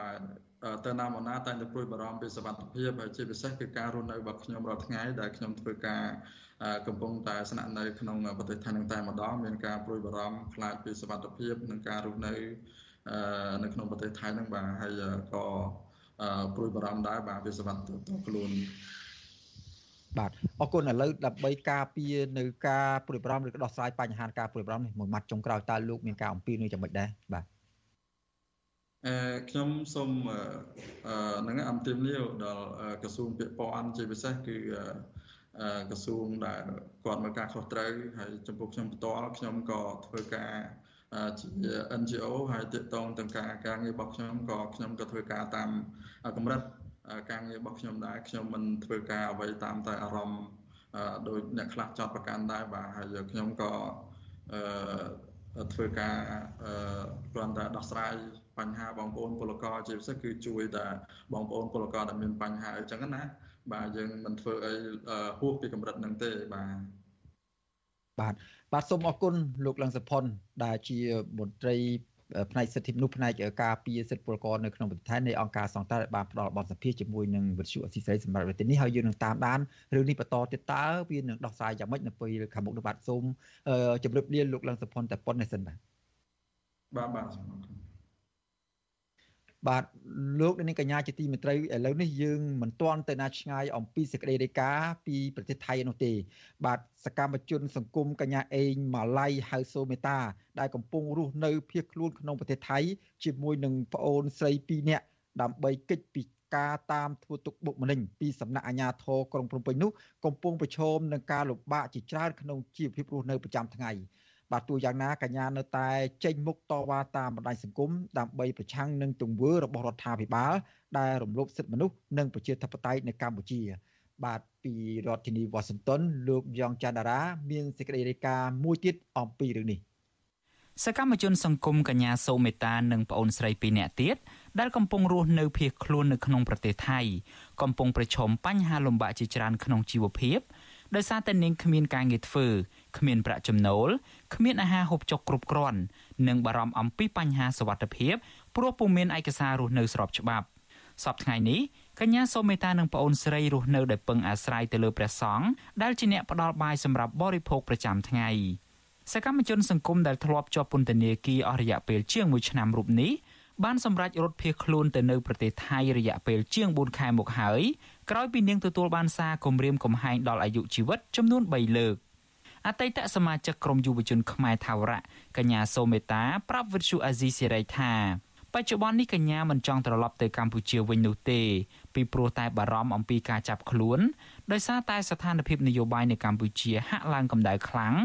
ទៅណាមកណាតែងតែព្រួយបារម្ភពីសុខភាពហើយជាពិសេសគឺការរស់នៅរបស់ខ្ញុំរាល់ថ្ងៃដែលខ្ញុំធ្វើការកំពុងតែស្នាក់នៅក្នុងប្រទេសថៃនឹងតែម្ដងមានការព្រួយបារម្ភខ្លាចពីសុខភាពនិងការរស់នៅនៅក្នុងប្រទេសថៃនឹងបាទហើយក៏ ព្រួយបារម្ភដែរបាទវាសុខភាពតខ្លួនបាទអរគុណឥឡូវដើម្បីការពារនៅការព្រួយបារម្ភឬក៏ដោះស្រាយបញ្ហាការព្រួយបារម្ភនេះមួយម៉ាត់ចុងក្រោយតើលោកមានការអំពាវនាវយ៉ាងម៉េចដែរបាទអឺខ្ញុំសូមអឺនឹងអំទាវនាវដល់ក្រសួងពាក់ព័ន្ធជាពិសេសគឺក្រសួងដែលគាត់មើលការខុសត្រូវហើយចំពោះខ្ញុំផ្ទាល់ខ្ញុំក៏ធ្វើការ ជា NGO ហើយទាក់ទងទាំងការការងាររបស់ខ្ញុំក៏ខ្ញុំក៏ធ្វើការតាមកម្រិតការងាររបស់ខ្ញុំដែរខ្ញុំមិនធ្វើការអ្វីតាមតែអារម្មណ៍ដោយអ្នកខ្លះចោតប្រកាន់ដែរបាទហើយខ្ញុំក៏អឺធ្វើការគ្រាន់តែដោះស្រាយបញ្ហាបងប្អូនពលករជាពិសេសគឺជួយតែបងប្អូនពលករដែលមានបញ្ហាអញ្ចឹងណាបាទយើងមិនធ្វើអីហួសពីកម្រិតហ្នឹងទេបាទ បាទបាទសូមអរគុណលោកលឹងសុផុនដែលជាមន្ត្រីផ្នែកសិទ្ធិមនុស្សផ្នែកការពារសិទ្ធិពលករនៅក្នុងប្រទេសថៃនៃអង្គការសង្គ្រោះបានផ្ដល់បទសម្ភាសជាមួយនឹងវិទ្យុអស៊ីសេរីសម្រាប់ប្រទេសនេះហើយយើងនឹងតាមដានរឿងនេះបន្តទៀតតើវានឹងដោះស្រាយយ៉ាងម៉េចនៅពេលខាងមុខនោះបាទសូមជម្រាបលាលោកលឹងសុផុនតែប៉ុណ្្នេះសិនបាទបាទបាទសូមអរគុណ បាទលោកនាងកញ្ញាជាទីមេត្រីឥឡូវនេះយើងមិនទាន់ទៅណាឆ្ងាយអំពីសេចក្តីរាយការណ៍ពីប្រទេសថៃនោះទេ បាទសកម្មជនសង្គមកញ្ញាអេងម៉ាឡៃហៅសូមេតា ដែលកំពុងរស់នៅភៀសខ្លួនក្នុងប្រទេសថៃជាមួយនឹងប្អូនស្រី2នាក់ដើម្បីកិច្ចពីការតាមធ្វើទុកបុកម្នេញពីសំណាក់អាជ្ញាធរក្រុងភ្នំពេញនោះកំពុងប្រឈមនឹងការលំបាកជាច្រើនក្នុងជីវភាពរស់នៅប្រចាំថ្ងៃ។ បាទទោះយ៉ាងណាកញ្ញានៅតែចេញមុខតវ៉ាតាមបណ្ដាញសង្គមដើម្បីប្រឆាំងនឹងទង្វើរបស់រដ្ឋាភិបាលដែលរំលោភសិទ្ធិមនុស្សនិងប្រជាធិបតេយ្យនៅកម្ពុជា បាទពីរដ្ឋធានីវ៉ាស៊ីនតោនលោកយ៉ងច័ន្ទដារា មានសេចក្តីរាយការណ៍មួយទៀតអំពីរឿងនេះសកម្មជនសង្គមកញ្ញាសូមេតានិងប្អូនស្រីពីរនាក់ទៀតដែលកំពុងរស់នៅភៀសខ្លួននៅក្នុងប្រទេសថៃកំពុងប្រឈមបញ្ហាលំបាកជាច្រើនក្នុងជីវភាពដោយសារតែនាងគ្មានការងារធ្វើ គ្មានប្រាក់ចំណូលគ្មានអាហារហូបចុកគ្រប់គ្រាន់និងបារម្ភអំពីបញ្ហាសុវត្ថិភាពព្រោះពុំមានឯកសាររស់នៅស្របច្បាប់សប្តាហ៍ថ្ងៃនេះកញ្ញាសូមេតានិងប្អូនស្រីរស់នៅដោយពឹងអាស្រ័យទៅលើព្រះសង្ឃដែលជាអ្នកផ្ដល់បាយសម្រាប់បរិភោគប្រចាំថ្ងៃសកម្មជនសង្គមដែលធ្លាប់ជាប់ពន្ធនាគារអស់រយៈពេលជាង1ឆ្នាំរូបនេះបានសម្រេចរត់ភៀសខ្លួនទៅនៅប្រទេសថៃរយៈពេលជាង4ខែមកហើយក្រោយពីនាងទទួលបានសារគំរាមកំហែងដល់អាយុជីវិតចំនួន3លើក អតីតសមាជិកក្រុមយុវជនខ្មែរថាវរៈកញ្ញាសូមេតាប្រាប់វិទ្យុអាស៊ីសេរីថាបច្ចុប្បន្ននេះកញ្ញាមិនចង់ត្រឡប់ទៅកម្ពុជាវិញនោះទេពីព្រោះតែបារម្ភអំពីការចាប់ខ្លួនដោយសារតែស្ថានភាពនយោបាយនៅកម្ពុជាហាក់ឡើងកម្ដៅខ្លាំង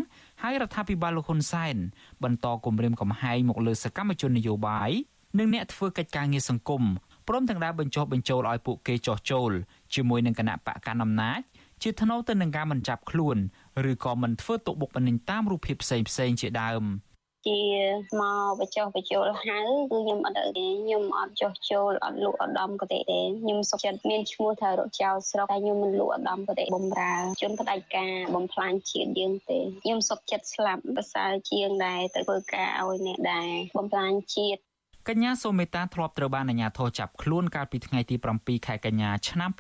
ហើយរដ្ឋាភិបាលលោកហ៊ុនសែនបន្តគម្រាមកំហែងមកលើសកម្មជននយោបាយនិងអ្នកធ្វើកិច្ចការងារសង្គមព្រមទាំងដែរបញ្ចុះបញ្ចូលឲ្យពួកគេចោះចូលជាមួយនឹងគណៈបកកណ្ដាលអំណាចជាថ្នូវទៅនឹងការមិនចាប់ខ្លួន ឬក៏មិនធ្វើទុកបុកម្នេញតាមរូបភាពផ្សេងផ្សេងជាដើមជាមកបញ្ចុះបញ្ចូលហៅគឺខ្ញុំអត់ទៅទេខ្ញុំអត់ចុះចូលអត់លក់អដំក៏ទេខ្ញុំសុខចិត្តមានឈ្មោះថារកចៅស្រុកតែខ្ញុំមិនលក់អដំក៏ទេបំរើជនផ្ដាច់ការបំផ្លាញជាតិយើងទេខ្ញុំសុខចិត្តស្លាប់ប្រសើរជាងដែរទៅធ្វើការឲ្យអ្នកដែរបំផ្លាញជាតិ កញ្ញាសូមេតាធ្លាប់ត្រូវបានអាជ្ញាធរចាប់ខ្លួនកាលពីថ្ងៃទី7ខែកញ្ញាឆ្នាំ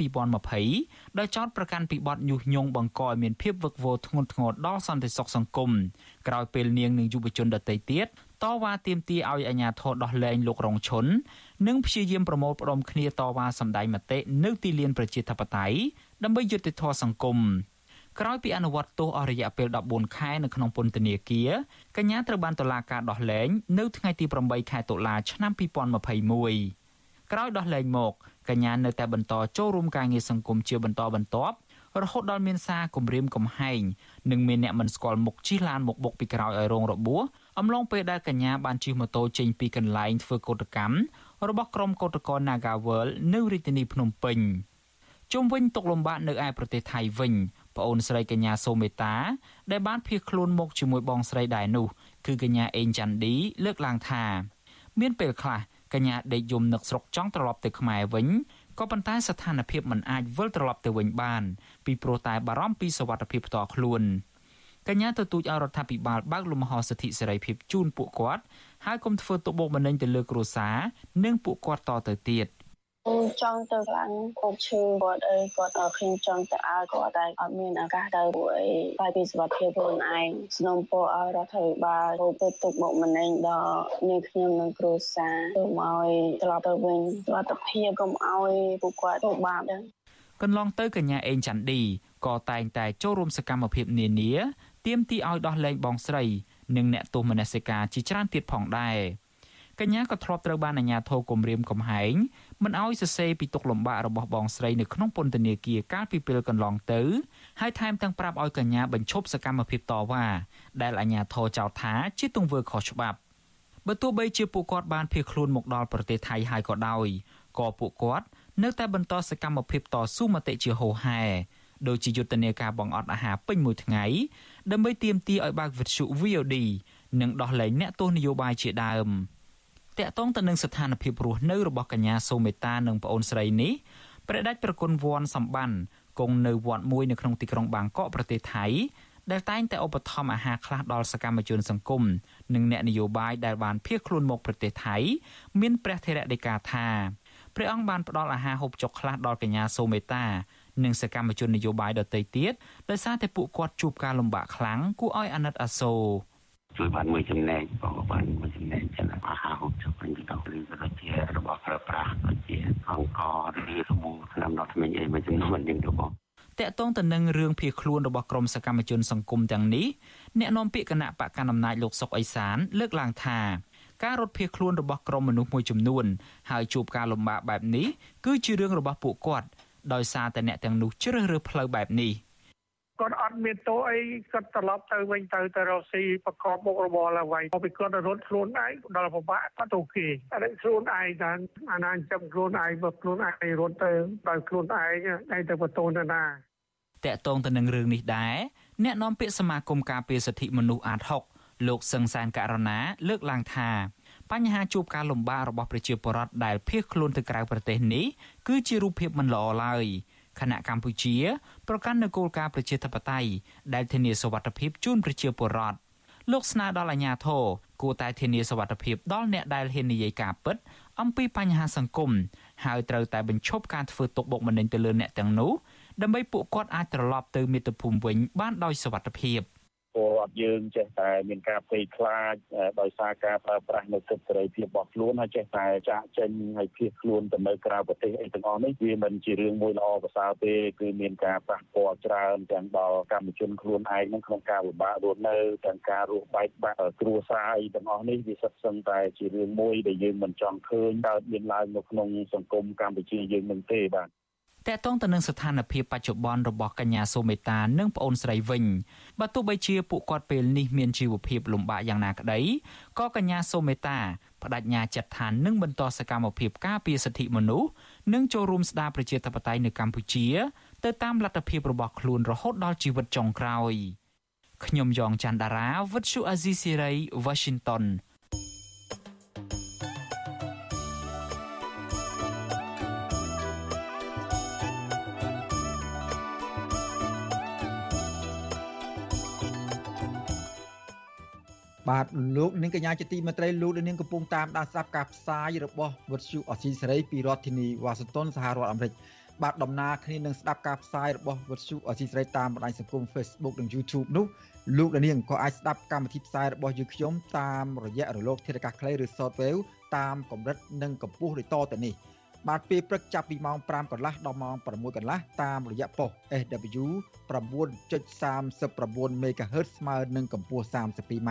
2020ដោយចោទប្រកាន់ពីបទញុះញង់បង្កឲ្យមានភាពវឹកវរធ្ងន់ធ្ងរដល់សន្តិសុខសង្គមក្រោយពេលនាងនិងយុវជនដទៃទៀតតវ៉ាទាមទារឲ្យអាជ្ញាធរដោះលែងលោករងឈុននិងព្យាយាមប្រមូលផ្ដុំគ្នាតវ៉ាសម្ដែងមតិនៅទីលានប្រជាធិបតេយ្យដើម្បីយុត្តិធម៌សង្គម ក្រោយពីអនុវត្តទោសអស់រយៈពេល14ខែនៅក្នុងពន្ធនាគារកញ្ញាត្រូវបានតុលាការដោះលែងនៅថ្ងៃទី8ខែតុលាឆ្នាំ2021ក្រោយដោះលែងមកកញ្ញានៅតែបន្តចូលរួមការងារសង្គមជាបន្តបន្ទាប់រហូតដល់មានសារគំរាមកំហែងនិងមានអ្នកមិនស្គាល់មុខជិះឡានមកបុកពីក្រោយឲ្យរងរបួសអំឡុងពេលដែលកញ្ញាបានជិះម៉ូតូចេញពីកន្លែងធ្វើកោតកម្មរបស់ក្រុមកោតក្រ Nagawal នៅរាជធានីភ្នំពេញជុំវិញទុកលំបាកនៅឯប្រទេសថៃវិញ ប្អូនស្រីកញ្ញាសូមេតាដែលបានភៀសខ្លួនមកជាមួយបងស្រីដែរនោះគឺកញ្ញាអេងច័ន្ទឌីលើកឡើងថាមានពេលខ្លះកញ្ញាដេកយំនឹកស្រុកចង់ត្រឡប់ទៅខ្មែរវិញក៏ប៉ុន្តែស្ថានភាពមិនអាចវិលត្រឡប់ទៅវិញបាន ពីព្រោះតែបារម្ភពីសុវត្ថិភាពផ្ទាល់ខ្លួនកញ្ញាទទូចឲ្យរដ្ឋាភិបាលបើកលំហសិទ្ធិសេរីភាពជូនពួកគាត់ហើយកុំធ្វើទុកបុកម្នេញទៅលើគ្រួសារនិងពួកគាត់តទៅទៀត។ខ្ញុំ ចង់ទៅខ្លាំងគាត់ឈឺគាត់អីគាត់ខ្ញុំចង់ទៅឲ្យគាត់តែអត់មានឱកាសទៅព្រោះអីតែពីសុខភាពខ្លួនឯងស្នំពោឲ្យរដ្ឋាភិបាលរកទៅទុកមកម្នេញដល់នាងខ្ញុំនិងគ្រួសារទៅមកត្រឡប់ទៅវិញសុខភាពកុំឲ្យពួកគាត់ទៅបាបដែរកន្លងទៅកញ្ញាអេងច័ន្ទឌីក៏តែងតែចូលរួមសកម្មភាពនានាទាមទារឲ្យដោះលែងបងស្រី និងអ្នកទោសមនសិការជាច្រើនទៀតផងដែរកញ្ញាក៏ធ្លាប់ត្រូវបានអាជ្ញាធរគំរាមកំហែង មិនឲ្យសរសេរពីទុកលំបាករបស់បងស្រីនៅក្នុងពន្ធនាគារកាលពីពេលកន្លងទៅហើយថែមទាំងប្រាប់ឲ្យកញ្ញាបញ្ឈប់សកម្មភាពតវ៉ាដែលអាជ្ញាធរចោទថាជាទង្វើខុសច្បាប់បើទោះបីជាពួកគាត់បានភៀសខ្លួនមកដល់ប្រទេសថៃហើយក៏ដោយក៏ពួកគាត់នៅតែបន្តសកម្មភាពតស៊ូមតិជាហូរហែដោយជាយុទ្ធនាការបង្អត់អាហារពេញមួយថ្ងៃដើម្បីទាមទារឲ្យបើកវិទ្យុ VOD និងដោះលែងអ្នកទោសនយោបាយជាដើម។ តកតងទៅនឹងស្ថានភាពរស់នៅរបស់កញ្ញាសូមេតានិងប្អូនស្រីនេះព្រះដេចប្រគុណវ័នសម្បានគង់នៅវត្តមួយនៅក្នុងទីក្រុងបាងកកប្រទេសថៃដែលតែងតែឧបត្ថម្ភអាហារខ្លះដល់សកម្មជនសង្គមនិងអ្នកនយោបាយដែលបានភៀសខ្លួនមកប្រទេសថៃមានព្រះថេរដីកាថាព្រះអង្គបានផ្ដល់អាហារហូបចុកខ្លះដល់កញ្ញាសូមេតានិងសកម្មជននយោបាយដទៃទៀតដោយសារតែពួកគាត់ជួបការលំបាកខ្លាំងគួរឲ្យអាណិតអាសូរ ជួយបានមួយចំណែកក៏បានមួយចំណែកចឹងអាហារហូបចុកវិញទៅឬក៏ជារបស់ប្រើប្រាស់ដូចជាអង្គឬសាប៊ូថ្នាំដុសធ្មេញអីមួយចំនួនយ៉ាងទៅបងតកតងទៅនឹងរឿងភៀសខ្លួនរបស់ក្រុមសកម្មជនសង្គមទាំងនេះអ្នកនាំពាក្យគណៈបកកណ្ដាលអំណាចលោកសុកអេសាន លើកឡើងថាការរត់ភៀសខ្លួនរបស់ក្រុមមនុស្សមួយចំនួនហើយជួបការលំបាកបែបនេះគឺជារឿងរបស់ពួកគាត់ដោយសារតែអ្នកទាំងនោះជ្រើសរើសផ្លូវបែបនេះ គាត់អត់មានទោសអីគាត់ត្រឡប់ទៅវិញទៅទៅរកស៊ីប្រកបមុខរបរឡើងវិញពីគាត់រត់ខ្លួនឯងដល់ពិបាកគាត់ទៅគេអរិខ្លួនឯងថាអាណាចាំខ្លួនឯងបើខ្លួនឯងរត់ទៅដោយខ្លួនឯងឯងទៅបន្ទោនទៅណាតកតងទៅនឹងរឿងនេះដែរអ្នកនាំពាក្យសមាគមការពារសិទ្ធិមនុស្សអាត6លោកសឹងសានករណាលើកឡើងថាបញ្ហាជួបការលំបាករបស់ប្រជាពលរដ្ឋដែលភៀសខ្លួនទៅក្រៅប្រទេសនេះគឺជារូបភាពមិនល្អឡើយ ខណៈកម្ពុជាប្រកាន់នូវគោលការណ៍ប្រជាធិបតេយ្យដែលធានាសុវត្ថិភាពជូនប្រជាពលរដ្ឋលោកស្នើដល់អាជ្ញាធរគួរតែធានាសុវត្ថិភាពដល់អ្នកដែលហ៊ាននិយាយការពិត អំពីបញ្ហាសង្គមហើយត្រូវតែបញ្ឈប់ការធ្វើទុកបុកម្នេញទៅលើអ្នកទាំងនោះដើម្បីពួកគាត់អាចត្រឡប់ទៅមាតុភូមិវិញបានដោយសុវត្ថិភាព។ ពលរដ្ឋយើងចេះតែមានការភ័យខ្លាចដោយសារការប្រើប្រាស់នៅសិទ្ធិសេរីភាពរបស់ខ្លួនហើយចេះតែចាក់ចេញហើយភៀសខ្លួនទៅនៅក្រៅប្រទេសអីទាំងអស់នេះវាមិនជារឿងមួយល្អប្រសើរទេគឺមានការប៉ះពាល់ច្រើនទាំងដល់កម្មជនខ្លួនឯងនឹងក្នុងការវិបាករស់នៅទាំងការរស់បែកបាក់គ្រួសារអីទាំងអស់នេះវាសិតសឹងតែជារឿងមួយដែលយើងមិនចង់ឃើញកើតមានឡើងនៅក្នុងសង្គមកម្ពុជាយើងនឹងទេបាទ តកតងទៅនឹងស្ថានភាពបច្ចុប្បន្នរបស់កញ្ញាសូមេតានិងប្អូនស្រីវិញបើទោះបីជាពួកគាត់ពេលនេះមានជីវភាពលំបាកយ៉ាងណាក្តីក៏កញ្ញាសូមេតាបដិញ្ញាចិត្តថានឹងបន្តសកម្មភាពការពារសិទ្ធិមនុស្សនិងចូលរួមស្ដារប្រជាធិបតេយ្យនៅកម្ពុជាទៅតាមលទ្ធភាពរបស់ខ្លួនរហូតដល់ជីវិតចុងក្រោយខ្ញុំយ៉ងច័ន្ទដារាវិទ្យុអាស៊ីសេរី Washington បាទលោកនាងកញ្ញាជាទីមេត្រីលោកនាងកំពុងតាមដានស្ដាប់ការផ្សាយរបស់វិទ្យុអស៊ីសេរីពីរដ្ឋធានីវ៉ាស៊ីនតោនសហរដ្ឋអាមេរិកបាទដំណើរគ្នានឹងស្ដាប់ការផ្សាយរបស់វិទ្យុអស៊ីសេរីតាមបណ្ដាញសង្គម Facebook និង YouTube នោះលោកនាងក៏អាចស្ដាប់កម្មវិធីផ្សាយរបស់យើងខ្ញុំតាមរយៈរលកធាតុអាកាសខ្លីឬ Shortwave តាមកម្រិតនិងកម្ពស់ដូចតទៅនេះបាទពេលព្រឹកចាប់ពីម៉ោង5កន្លះដល់ម៉ោង6កន្លះតាមរយៈប៉ុស SW 9.39 MHz ស្មើនឹងកម្ពស់ 32m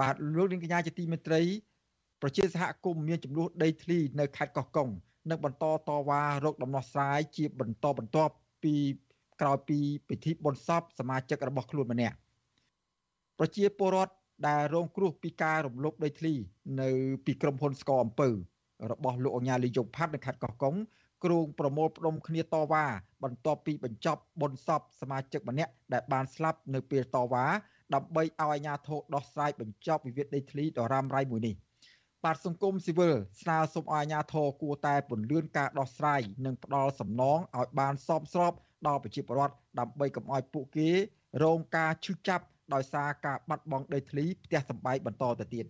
បាទលោកនាងកញ្ញាជាទីមេត្រីប្រជាសហគមន៍មានចំនួនដីធ្លីនៅខេត្តកោះកុងនឹងបន្តតវ៉ារោគដំណោះស្រាយជាបន្តបន្ទាប់ពីក្រោយពីពិធីបុណ្យសពសមាជិករបស់ខ្លួនម្នាក់ប្រជាពលរដ្ឋដែលរងគ្រោះពីការរំលោភដីធ្លី នៅពីក្រុមហ៊ុនស្កអំពៅរបស់លោកអញ្ញាលីយងផាត់នៅខេត្តកោះកុងគ្រងប្រមូលផ្ដុំគ្នាតវ៉ាបន្ទាប់ពីបញ្ចប់បុណ្យសពសមាជិកម្នាក់ដែលបានស្លាប់នៅពេលតវ៉ា ដើម្បីឲ្យអាជ្ញាធរដោះស្រាយបញ្ចប់វិវាទដីធ្លីដ៏រ៉ាំរ៉ៃមួយនេះបាទសង្គមស៊ីវិលស្នើសុំឲ្យអាជ្ញាធរគួរតែពន្យាការដោះស្រាយនិងផ្ដល់សំណងឲ្យបានសមស្របដល់ប្រជាពលរដ្ឋដើម្បីកុំឲ្យពួកគេរងការឈឺចាប់ដោយសារការបាត់បង់ដីធ្លីផ្ទះសម្បែងបន្តទៅទៀត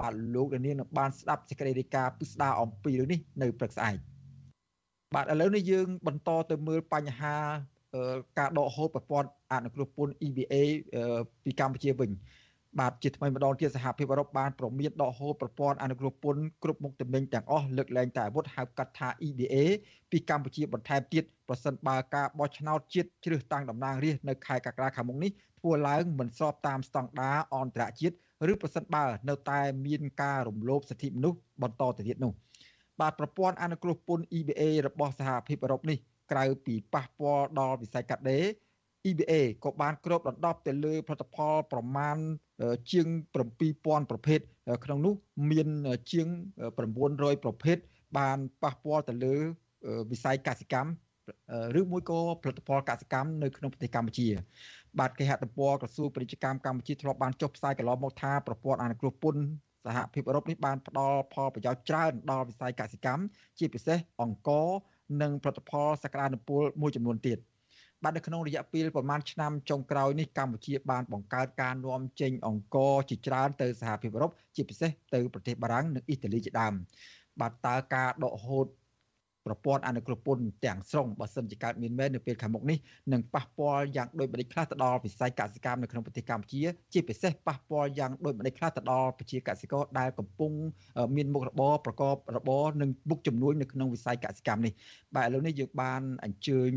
បាទលោកនាងនឹងបានស្ដាប់សេចក្តីរាយការណ៍ពិស្ដារអំពីរឿងនេះនៅព្រឹកស្អែកបាទឥឡូវនេះយើងបន្តទៅមើលបញ្ហា ការដកហូតប្រព័ន្ធអនុគ្រោះពន្ធ EBA ពីកម្ពុជាវិញបាទជាថ្មីម្ដងទៀតសហភាពអឺរ៉ុបបានប្រមានដកហូតប្រព័ន្ធអនុគ្រោះពន្ធគ្រប់មុខទំនិញទាំងអស់លើកលែងតែអាវុធហៅកាត់ថា EBA ពីកម្ពុជាបន្ថែមទៀតប្រសិនបើការបោះឆ្នោតជាតិជ្រើសតាំងតំណាងរាស្ត្រនៅខែកក្កដាខាងមុខនេះធ្វើឡើងមិនស្របតាមស្តង់ដារអន្តរជាតិឬប្រសិនបើនៅតែមានការរំលោភសិទ្ធិមនុស្សបន្តទៅទៀតនោះបាទប្រព័ន្ធអនុគ្រោះពន្ធ EBA របស់សហភាពអឺរ៉ុបនេះ ក្រៅពីប៉ះពាល់ដល់វិស័យកាត់ដេរ EBA ក៏បានគ្របដណ្ដប់ទៅលើផលិតផលប្រមាណជាង7000ប្រភេទក្នុងនោះមានជាង900ប្រភេទបានប៉ះពាល់ទៅលើវិស័យកសិកម្មឬមួយក៏ផលិតផលកសិកម្មនៅក្នុងប្រទេសកម្ពុជា បាទគេហទំព័រក្រសួងពាណិជ្ជកម្មកម្ពុជាធ្លាប់បានចុះផ្សាយកន្លងមកថាប្រព័ន្ធអនុគ្រោះពន្ធសហភាពអឺរ៉ុបនេះបានផ្ដល់ផលប្រយោជន៍ច្រើនដល់វិស័យកសិកម្មជាពិសេសអង្ករ និងផលិតផលសក្តានុពលមួយចំនួនទៀតបាទនៅក្នុងរយៈពេលប្រមាណឆ្នាំចុងក្រោយនេះកម្ពុជាបានបង្កើតការនាំចេញអង្ករជាច្រើនទៅសហភាពអឺរ៉ុបជាពិសេសទៅប្រទេសបារាំងនិងអ៊ីតាលីជាដើមបាទតើការដកហូត ប្រព័ន្ធអនុគ្រោះពន្ធទាំងស្រុងបើសិនជាកើតមានមែននៅពេលខាងមុខនេះនឹងប៉ះពាល់យ៉ាងដូចម្តេចខ្លះទៅដល់វិស័យកសិកម្មនៅក្នុងប្រទេសកម្ពុជាជាពិសេសប៉ះពាល់យ៉ាងដូចម្តេចខ្លះទៅដល់ប្រជាកសិករដែលកំពុងមានមុខរបរប្រកបរបរនិងមុខជំនួញនៅក្នុងវិស័យកសិកម្មនេះបាទឥឡូវនេះយើងបានអញ្ជើញ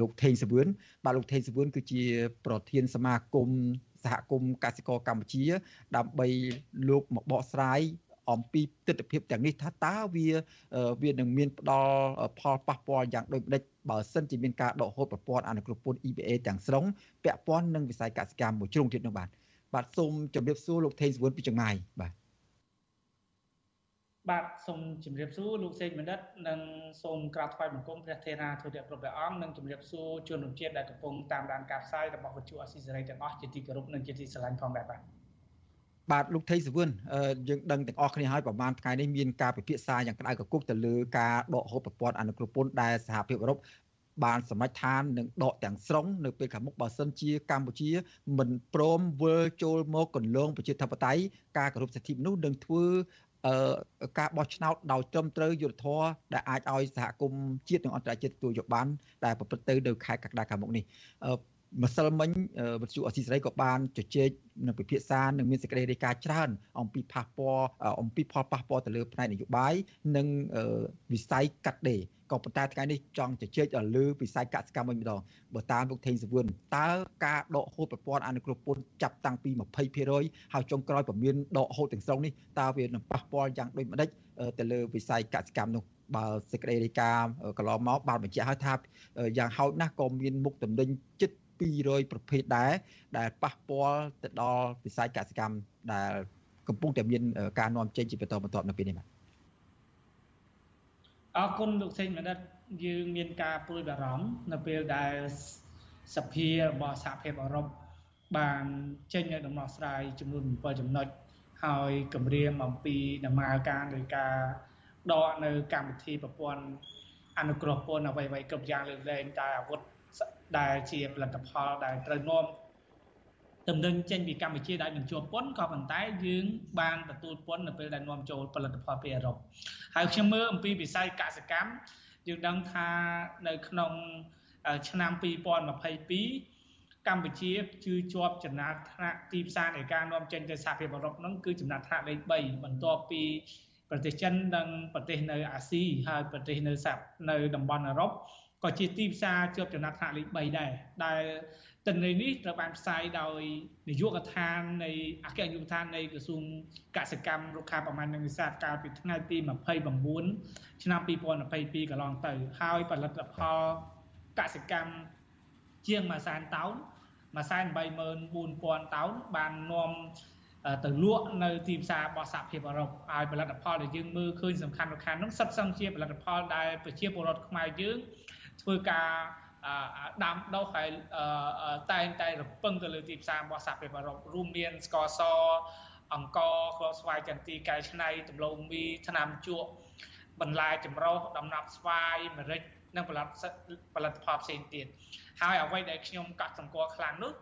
លោកថេងសវឿនបាទលោកថេងសវឿនគឺជាប្រធានសមាគមសហគមន៍កសិករកម្ពុជា ដើម្បីលោកមកបកស្រាយ អំពីទស្សនវិជ្ជាទាំងនេះថាតើវាវានឹងមានផ្ដល់ផលប៉ះពាល់យ៉ាងដូចម្ដេចបើសិនជាមានការដកហូតប្រព័ន្ធអនុគ្រោះពន្ធ EBA ទាំងស្រុងពាក់ព័ន្ធនឹងវិស័យកសិកម្មមួយជ្រុងទៀតនោះបាទបាទសូមជម្រាបសួរលោកថេងសវុនពីចង្ងាយបាទបាទសូមជម្រាបសួរលោកសេកបណ្ឌិតនិងសូមក្រាបថ្វាយបង្គំព្រះថេរាធុរៈគ្រប់ព្រះអង្គនិងជម្រាបសួរជនរួមជាតិដែលកំពុងតាមដានការផ្សាយរបស់វិទ្យុអស៊ីសេរីទាំងអស់ជាទីគោរពនិងជាទីស្រឡាញ់ផងដែរបាទ បាទលោកថៃសវឿនយើងដឹងទាំងអស់គ្នាហើយប្រហែលថ្ងៃនេះមានការពិភាក្សាយ៉ាងក្តៅកគុកទៅលើការដកហូតប្រព័ន្ធអនុគ្រោះពន្ធដែលសហភាពអឺរ៉ុបបានសម្រេចឋាននឹងដកទាំងស្រុងនៅពេលខាងមុខបើសិនជាកម្ពុជា មិនព្រមវិលចូលមកកន្លងប្រជាធិបតេយ្យការគោរពសិទ្ធិមនុស្សនឹងធ្វើការបោះឆ្នោតដោយត្រឹមត្រូវយុត្តិធម៌ដែលអាចឲ្យសហគមន៍ជាតិនិងអន្តរជាតិទទួលយកបានដែលប្រព្រឹត្តទៅនៅខែកក្កដាខាងមុខនេះ ម្សិលមិញវិទ្យុអស៊ីសេរីក៏បានជជែកនឹងពិភាក្សានឹងមានសេចក្តីរាយការណ៍ច្រើន អំពីប៉ះពាល់អំពីផលប៉ះពាល់ទៅលើផ្នែកនយោបាយនិងវិស័យកាត់ដេរក៏ប៉ុន្តែថ្ងៃនេះចង់ជជែកឲ្យលើវិស័យកសិកម្មវិញម្ដងបើតាមលោកថេងសវឿនតើការដកហូតប្រព័ន្ធអនុគ្រោះពន្ធចាប់តាំងពី20%ហើយចុងក្រោយក៏មានដកហូតទាំងស្រុងនេះតើវានឹងប៉ះពាល់យ៉ាងដូចម្ដេចទៅលើវិស័យកសិកម្មនោះបើសេចក្តីរាយការណ៍កន្លងមកបានបញ្ជាក់ឲ្យថាយ៉ាងហោចណាស់ក៏មានមុខតំណែងជិត 200ប្រភេទដែរដែលប៉ះពាល់ទៅដល់វិស័យកសិកម្មដែលកំពុងតែមានការនាំចេញជាបន្តបន្ទាប់នៅពេលនេះបាទអរគុណលោកសេងបណ្ឌិតយើងមានការព្រួយបារម្ភនៅពេលដែលសភារបស់សហភាពអឺរ៉ុបបានចេញនៅដំណោះស្រាយចំនួន7ចំណុចហើយគម្រាមអំពីដំណើរការនៃការដកនៅកម្មវិធីប្រព័ន្ធអនុគ្រោះពន្ធអ្វីៗគ្រប់យ៉ាងលើកលែងតែអាវុធ ដែលជាផលិតផលដែលត្រូវនាំតំណែងចេញពីកម្ពុជាដែលមិនជាប់ពន្ធក៏ប៉ុន្តែយើងបានទទួលពន្ធនៅពេលដែលនាំចូលផលិតផលពីអឺរ៉ុបហើយខ្ញុំមើលអំពីវិស័យកសិកម្មយើងដឹងថានៅក្នុងឆ្នាំ2022កម្ពុជាគឺជាប់ចំណាត់ថ្នាក់ទីផ្សារនៃការនាំចេញទៅសហភាពអឺរ៉ុបហ្នឹងគឺចំណាត់ថ្នាក់លេខ3បន្ទាប់ពីប្រទេសចិននិងប្រទេសនៅអាស៊ីហើយប្រទេសនៅនៅតំបន់អឺរ៉ុប ក៏ជាទីផ្សារជាប់ចំណាត់ថ្នាក់លេខ3ដែរដែលទិន្នន័យនេះត្រូវបានផ្សាយដោយនាយកដ្ឋាននៃអគ្គនាយកដ្ឋាននៃក្រសួងកសិកម្មរុក្ខាប្រមាណនិងនេសាទកាលពីថ្ងៃទី29ឆ្នាំ2022កន្លងទៅ ហើយផលិតផលកសិកម្មជាង1សែនតោន1សែន84000តោនបាននាំទៅលក់នៅទីផ្សាររបស់សហភាពអឺរ៉ុបហើយផលិតផលដែលយើងមើលឃើញសំខាន់សំខាន់នោះសិតសឹងជាផលិតផលដែលប្រជាពលរដ្ឋខ្មែរយើង ធ្វើការដាំដុះហើយតែងតែរពឹងទៅលើទីផ្សាររបស់សហភាពអឺរ៉ុបរួមមានស្ករសអង្ករគ្រាប់ស្វាយចន្ទីកែច្នៃដំឡូងមីថ្នាំជក់បន្លែចម្រុះដំណាប់ស្វាយម្រេចនិងផលិតផលិតផលផ្សេងទៀតហើយអ្វីដែលខ្ញុំកត់សម្គាល់ខ្លាំងនោះ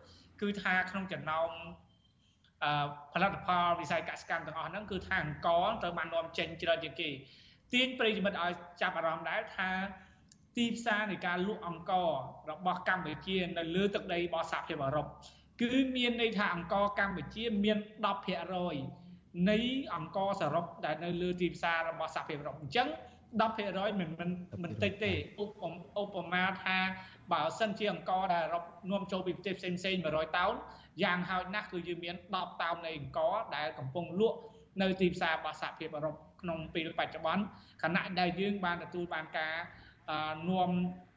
គឺថាក្នុងចំណោមផលិតផលវិស័យកសិកម្មទាំងអស់ហ្នឹងគឺថាអង្ករត្រូវបាននាំចេញច្រើនជាងគេទាញប្រិយមិត្តឲ្យចាប់អារម្មណ៍ដែរថា ទីផ្សារនៃការលក់អង្កររបស់កម្ពុជានៅលើទឹកដីរបស់សហភាពអឺរ៉ុបគឺមានន័យថាអង្ករកម្ពុជាមាន10%នៃអង្ករសរុបដែលនៅលើទីផ្សាររបស់សហភាពអឺរ៉ុបអញ្ចឹង10%មិនមិនមិនតិចទេឧបមាថាបើសិនជាអង្ករដែលអឺរ៉ុបនាំចូលពីប្រទេសផ្សេងផ្សេង100តោនយ៉ាងហោចណាស់គឺយើងមាន10តោននៃអង្ករដែលកំពុងលក់នៅទីផ្សាររបស់សហភាពអឺរ៉ុបក្នុងពេលបច្ចុប្បន្នខណៈដែលយើងបានទទួលបានការ នាំ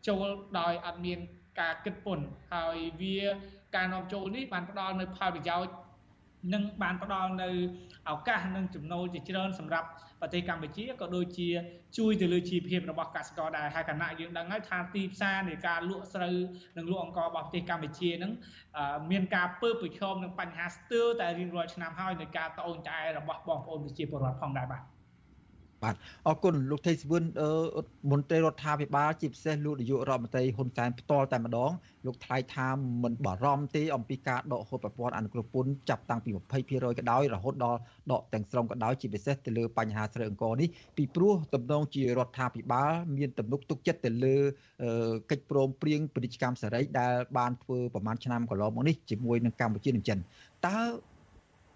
ចូលដោយអត់មានការគិតពន្ធហើយវាការនាំចូលនេះបានផ្ដល់នៅផលប្រយោជន៍និងបានផ្ដល់នៅឱកាសនិងចំណូលជាច្រើនសម្រាប់ប្រទេសកម្ពុជាក៏ដូចជាជួយទៅលើជីវភាពរបស់កសិករដែរហើយគណៈយើងដឹងហើយថាទីផ្សារនៃការលក់ស្រូវនិងលក់អង្កររបស់ប្រទេសកម្ពុជានឹងមានការពើប្រឈមនឹងបញ្ហាស្ទើរតែរៀងរាល់ឆ្នាំហើយនៃការត្អូញត្អែរបស់បងប្អូនប្រជាពលរដ្ឋផងដែរបាទ បាទអរគុណលោកថេសវឿនមន្ត្រីរដ្ឋាភិបាលជាពិសេសលោកនាយករដ្ឋមន្ត្រីហ៊ុនសែនផ្ទាល់តែម្ដងលោកថ្លែងថាមិនបារម្ភទេអំពីការដកហូតប្រព័ន្ធអនុគ្រោះពន្ធចាប់តាំងពី20%ក៏ដោយរហូតដល់ដកទាំងស្រុងក៏ដោយជាពិសេសទៅលើបញ្ហាស្រូវអង្គរនេះពីព្រោះទំនងជារដ្ឋាភិបាលមានទំនុកទុកចិត្តទៅលើកិច្ចព្រមព្រៀងពាណិជ្ជកម្មសេរីដែលបានធ្វើប្រមាណឆ្នាំកន្លងមកនេះជាមួយនឹងកម្ពុជានិងចិនតើ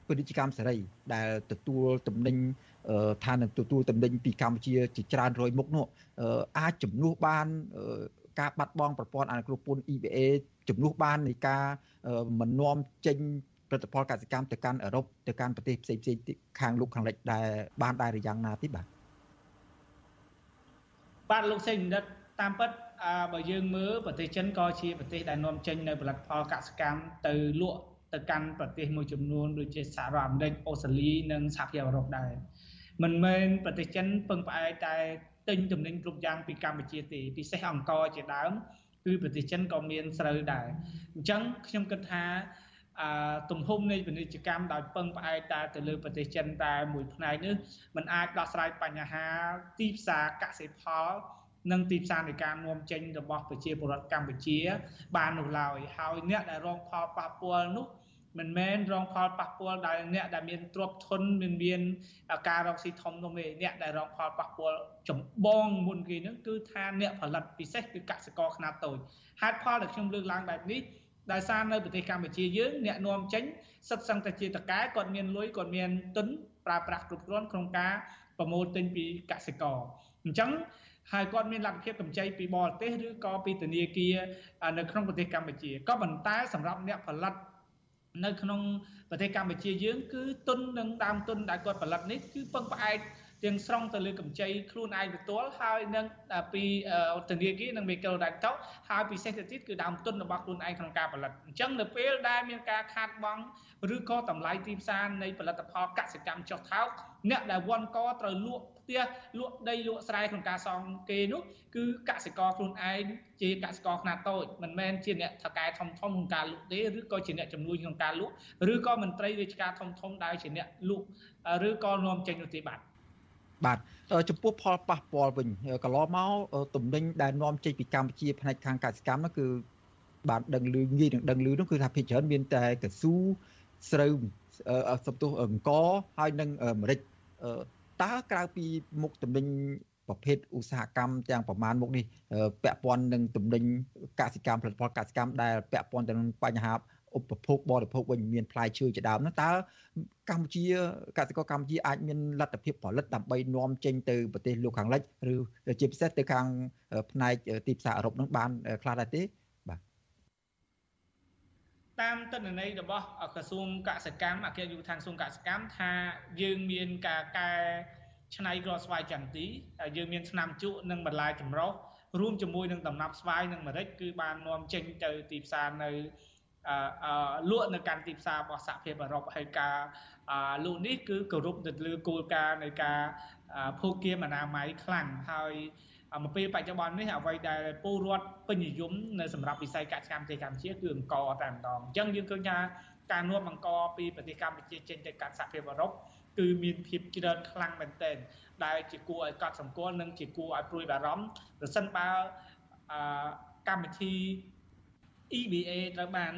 ពាណិជ្ជកម្មសេរីដែលទទួលទំនិញ ថានឹងទទួលតំណែងពីកម្ពុជាជាច្រើនរយមុខនោះអាចជំនួសបានការបាត់បង់ប្រព័ន្ធអនុគ្រោះពន្ធ EBA ជំនួសបាននៃការមិននាំចេញផលិតផលកសិកម្មទៅកាន់អឺរ៉ុបទៅកាន់ប្រទេសផ្សេងផ្សេងខាងលោកខាងលិចដែលបានដែរឬយ៉ាងណាទេបាទបាទលោកសេងបណ្ឌិតតាមពិតអើបើយើងមើលប្រទេសចិនក៏ជាប្រទេសដែលនាំចេញនៅផលិតផលកសិកម្មទៅលក់ទៅកាន់ប្រទេសមួយចំនួនដូចជាសហរដ្ឋអាមេរិកអូស្ត្រាលីនិងសហភាពអឺរ៉ុបដែរ មិនមែនប្រទេសចិនពឹងផ្អែកតែទិញទំនិញគ្រប់យ៉ាងពីកម្ពុជាទេពិសេសអង្ករជាដើមគឺប្រទេសចិនក៏មានស្រូវដែរអញ្ចឹងខ្ញុំគិតថាអឺទំហំនៃពាណិជ្ជកម្មដោយពឹងផ្អែកតែទៅលើប្រទេសចិនតែមួយផ្នែកនេះมันអាចដោះស្រាយបញ្ហាទីផ្សារកសិផលនិងទីផ្សារនៃការនាំចេញរបស់ប្រជាពលរដ្ឋកម្ពុជា បាននោះឡើយហើយអ្នកដែលរងផលប៉ះពាល់នោះ មិនមែនរងផលប៉ះពាល់ដោយអ្នកដែលមានទ្រព្យធនមានមានការរកស៊ីធំនោះទេអ្នកដែលរងផលប៉ះពាល់ចម្បងមុនគេនឹងគឺថាអ្នកផលិតពិសេសគឺកសិករខ្នាតតូចហេតុផលដែលខ្ញុំលើកឡើងបែបនេះដោយសារនៅប្រទេសកម្ពុជាយើងអ្នកនាំចេញសិតសឹងតែជាតកែគាត់មានលុយគាត់មានទុនប្រើប្រាស់គ្រប់គ្រាន់ក្នុងការប្រមូលទិញពីកសិករអញ្ចឹងហើយគាត់មានលទ្ធភាពកម្ចីពីបរទេសឬក៏ពីធនាគារនៅក្នុងប្រទេសកម្ពុជាក៏ប៉ុន្តែសម្រាប់អ្នកផលិត នៅក្នុងប្រទេសកម្ពុជាយើងគឺទុននិងដើមទុនដែលគាត់ផលិតនេះគឺពឹងផ្អែកទាំងស្រុងទៅលើកម្ចីខ្លួនឯងផ្ទាល់ហើយនឹងពីធនាគារនិងមេកលដែលតោហើយពិសេសទៅទៀតគឺដើមទុនរបស់ខ្លួនឯងក្នុងការផលិតអញ្ចឹងនៅពេលដែលមានការខាតបង់ឬក៏តម្លៃទីផ្សារនៃផលិតផលកសិកម្មចុះថោក អ្នកដែលវ័នកត្រូវលក់ផ្ទះលក់ដីលក់ស្រែក្នុងការសងគេនោះគឺកសិករខ្លួនឯងជាកសិករខ្នាតតូចមិនមែនជាអ្នកថកែធំធំក្នុងការលក់ទេឬក៏ជាអ្នកជំនួយក្នុងការលក់ឬក៏មន្ត្រីរាជការធំធំដែលជាអ្នកលក់ឬក៏នាំចេញនោះទេបាទបាទចំពោះផលប៉ះពាល់វិញកន្លងមកទំនិញដែលនាំចេញពីកម្ពុជាផ្នែកខាងកសិកម្មនោះគឺបានដឹងឮងាយនឹងដឹងឮនោះគឺថាភាគច្រើនមានតែកស៊ូ ស្រូវសំទុះអង្គហើយនិងម្រេចតើក្រៅពីមុខទំនិញប្រភេទឧស្សាហកម្មទាំងប្រមាណមុខនេះពាក់ព័ន្ធនឹងទំនិញកសិកម្មផលិតផលកសិកម្មដែលពាក់ព័ន្ធទៅនឹងបញ្ហាឧបភោគបរិភោគវិញមានផ្លែឈើជាដើមនោះតើកម្ពុជាកសិករកម្ពុជាអាចមានលទ្ធភាពផលិតដើម្បីនាំចេញទៅប្រទេសលោកខាងលិចឬជាពិសេសទៅខាងផ្នែកទីផ្សារអឺរ៉ុបនោះបានខ្លះដែរទេបាទ តាមទិន្នន័យរបស់ក្រសួងកសិកម្មអគ្គនាយកដ្ឋានក្រសួងកសិកម្មថាយើងមានការកែច្នៃគ្រាប់ស្វាយចន្ទទីហើយយើងមានឆ្នាំជក់និងបន្លែចម្រុះរួមជាមួយនឹងដំណាប់ស្វាយនិងម្រេចគឺបាននាំចេញទៅទីផ្សារនៅលក់នៅកាន់ទីផ្សាររបស់សហភាពអឺរ៉ុបហើយការលក់នេះគឺគោរពទៅលើគោលការណ៍នៃការភោគៀមអនាម័យខ្លាំងហើយ មកពេលបច្ចុប្បន្ននេះអ្វីដែលពលរដ្ឋពេញនិយមនៅសម្រាប់វិស័យកសិកម្មប្រទេសកម្ពុជាគឺអង្គតែម្ដងអញ្ចឹងយើងឃើញថាការនាំអង្គពីប្រទេសកម្ពុជាចេញទៅកាន់សហភាពអឺរ៉ុបគឺមានភាពច្រើនខ្លាំងមែនទែនដែលជាគួរឲ្យកត់សម្គាល់និងជាគួរឲ្យព្រួយបារម្ភប្រសិនបើកម្មវិធី EBA ត្រូវបាន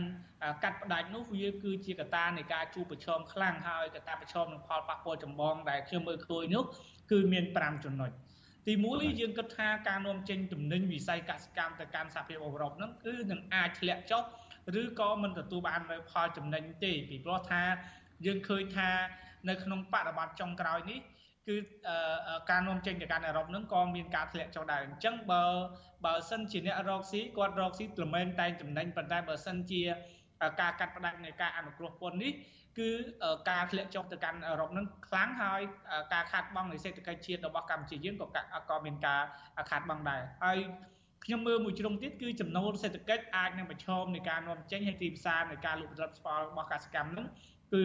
កាត់ផ្ដាច់នោះវាគឺជាកត្តានៃការជួបប្រឈមខ្លាំងហើយកត្តាប្រឈមនឹងផលប៉ះពាល់ចម្បងដែលខ្ញុំមើលឃើញនោះគឺមាន5ចំណុច ទី1យើងគិតថាការនាំចេញទំនិញវិស័យកសិកម្មទៅកាន់សហភាពអឺរ៉ុបហ្នឹងគឺនឹងអាចធ្លាក់ចុះឬក៏មិនទទួលបាននូវផលចំណេញទេពីព្រោះថាយើងឃើញថានៅក្នុងបរិបទចុងក្រោយនេះគឺការនាំចេញទៅកាន់អឺរ៉ុបហ្នឹងក៏មានការធ្លាក់ចុះដែរអញ្ចឹងបើបើសិនជាអ្នករកស៊ីគាត់រកស៊ីត្រមែនតែចំណេញប៉ុន្តែបើសិនជា ការកាត់ផ្តាច់នៃការអនុគ្រោះពន្ធនេះគឺការធ្លាក់ចុះទៅកាន់អឺរ៉ុបនឹងខ្លាំងហើយការខាតបង់នៃសេដ្ឋកិច្ចជាតិរបស់កម្ពុជាយើងក៏ក៏មានការខាតបង់ដែរហើយខ្ញុំមើលមួយជ្រុងទៀតគឺចំណូលសេដ្ឋកិច្ចអាចនឹងប្រឈមនៃការនាំចេញហើយទីផ្សារនៃការលក់ផលិតផលរបស់កសិកម្មនឹងគឺ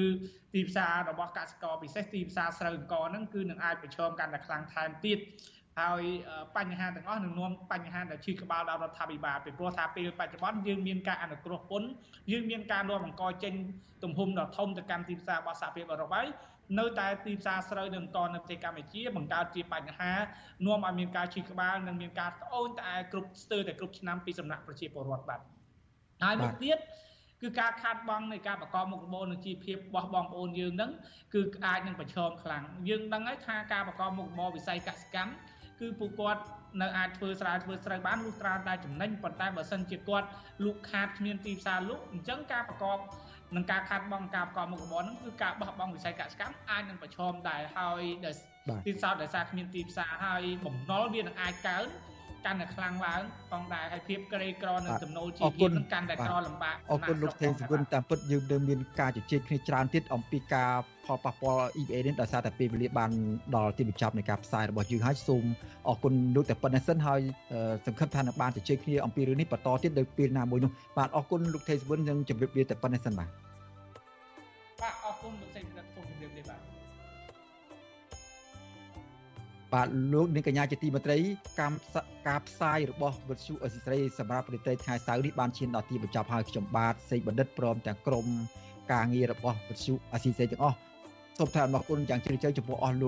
ទីផ្សាររបស់កសិករពិសេសទីផ្សារស្រូវអង្គហ្នឹងគឺនឹងអាចប្រឈមកាន់តែខ្លាំងថែមទៀត ហើយបញ្ហាទាំងអស់នឹងនាំបញ្ហាដែលឈឺក្បាលដល់រដ្ឋាភិបាលពីព្រោះថាពេលបច្ចុប្បន្នយើងមានការអនុគ្រោះពន្ធយើងមានការនាំអង្គចេញទំហំដ៏ធំទៅកាន់ទីផ្សាររបស់សហភាពអឺរ៉ុបហើយនៅតែទីផ្សារស្រូវនិងអង្គនៅប្រទេសកម្ពុជាបង្កើតជាបញ្ហានាំឲ្យមានការឈឺក្បាលនិងមានការត្អូញត្អែគ្រប់ស្ទើរតែគ្រប់ឆ្នាំពីសំណាក់ប្រជាពលរដ្ឋបាទហើយមួយទៀតគឺការខាតបង់នៃការប្រកបមុខរបរនិងជីវភាពរបស់បងប្អូនយើងហ្នឹងគឺអាចនឹងប្រឈមខ្លាំងយើងដឹងហើយថាការប្រកបមុខរបរវិស័យកសិកម្ម គឺពួកគាត់នៅអាចធ្វើស្រែធ្វើស្រូវបានលុះត្រាតែចំណេញប៉ុន្តែបើសិនជាគាត់លក់ខាតគ្មានទីផ្សារលក់អញ្ចឹងការប្រកបនឹងការខាតបង់ការប្រកបមុខរបរហ្នឹងគឺការបោះបង់វិស័យកសិកម្មអាចនឹងប្រឈមដែរហើយទីផ្សារដោយសារគ្មានទីផ្សារហើយបំណុលវានឹងអាចកើន កាន់តែខ្លាំងឡើងផងដែរហើយភាពក្រីក្រនិងចំណូលជីអរវគុភាពណនឹងកាន់តែក្រលំបាកអរគុណលោកថេងសវុនតាមពិតយើងនៅមានការជជែកគ្នាច្រើនទៀតអំពីការផលប៉ះពាល់ EBA នេះដោយសារតែពេលវេលាបានដល់ទីបញ្ចប់នៃការផ្សាយរបស់យើងហើយសូមអរគុណលោកតែប៉ុណ្ណេះសិនហើយអឺសង្ឃឹមថានឹងបានជជែកគ្នាអំពីរឿងនេះបន្តទៀតនៅពេលណាមួយនោះបាទអរគុណលោកថេងសវុននិងជម្រាបលាតែប៉ុណ្ណេះសិនបាទបាទ បាទលោកនាងកញ្ញាជាទីមេត្រីកម្មសការផ្សាយរបស់វិទ្យុអេស៊ីស្រីសម្រាប់ប្រតិថ្ងៃសៅរ៍នេះបានឈានដល់ទីបញ្ចប់ហើយខ្ញុំបាទសេកបណ្ឌិតព្រមទាំងក្រុមការងាររបស់វិទ្យុអេស៊ីស្រីទាំងអស់សូមថ្លែងអំណរគុណយ៉ាងជ្រាលជ្រៅចំពោះអស់លោក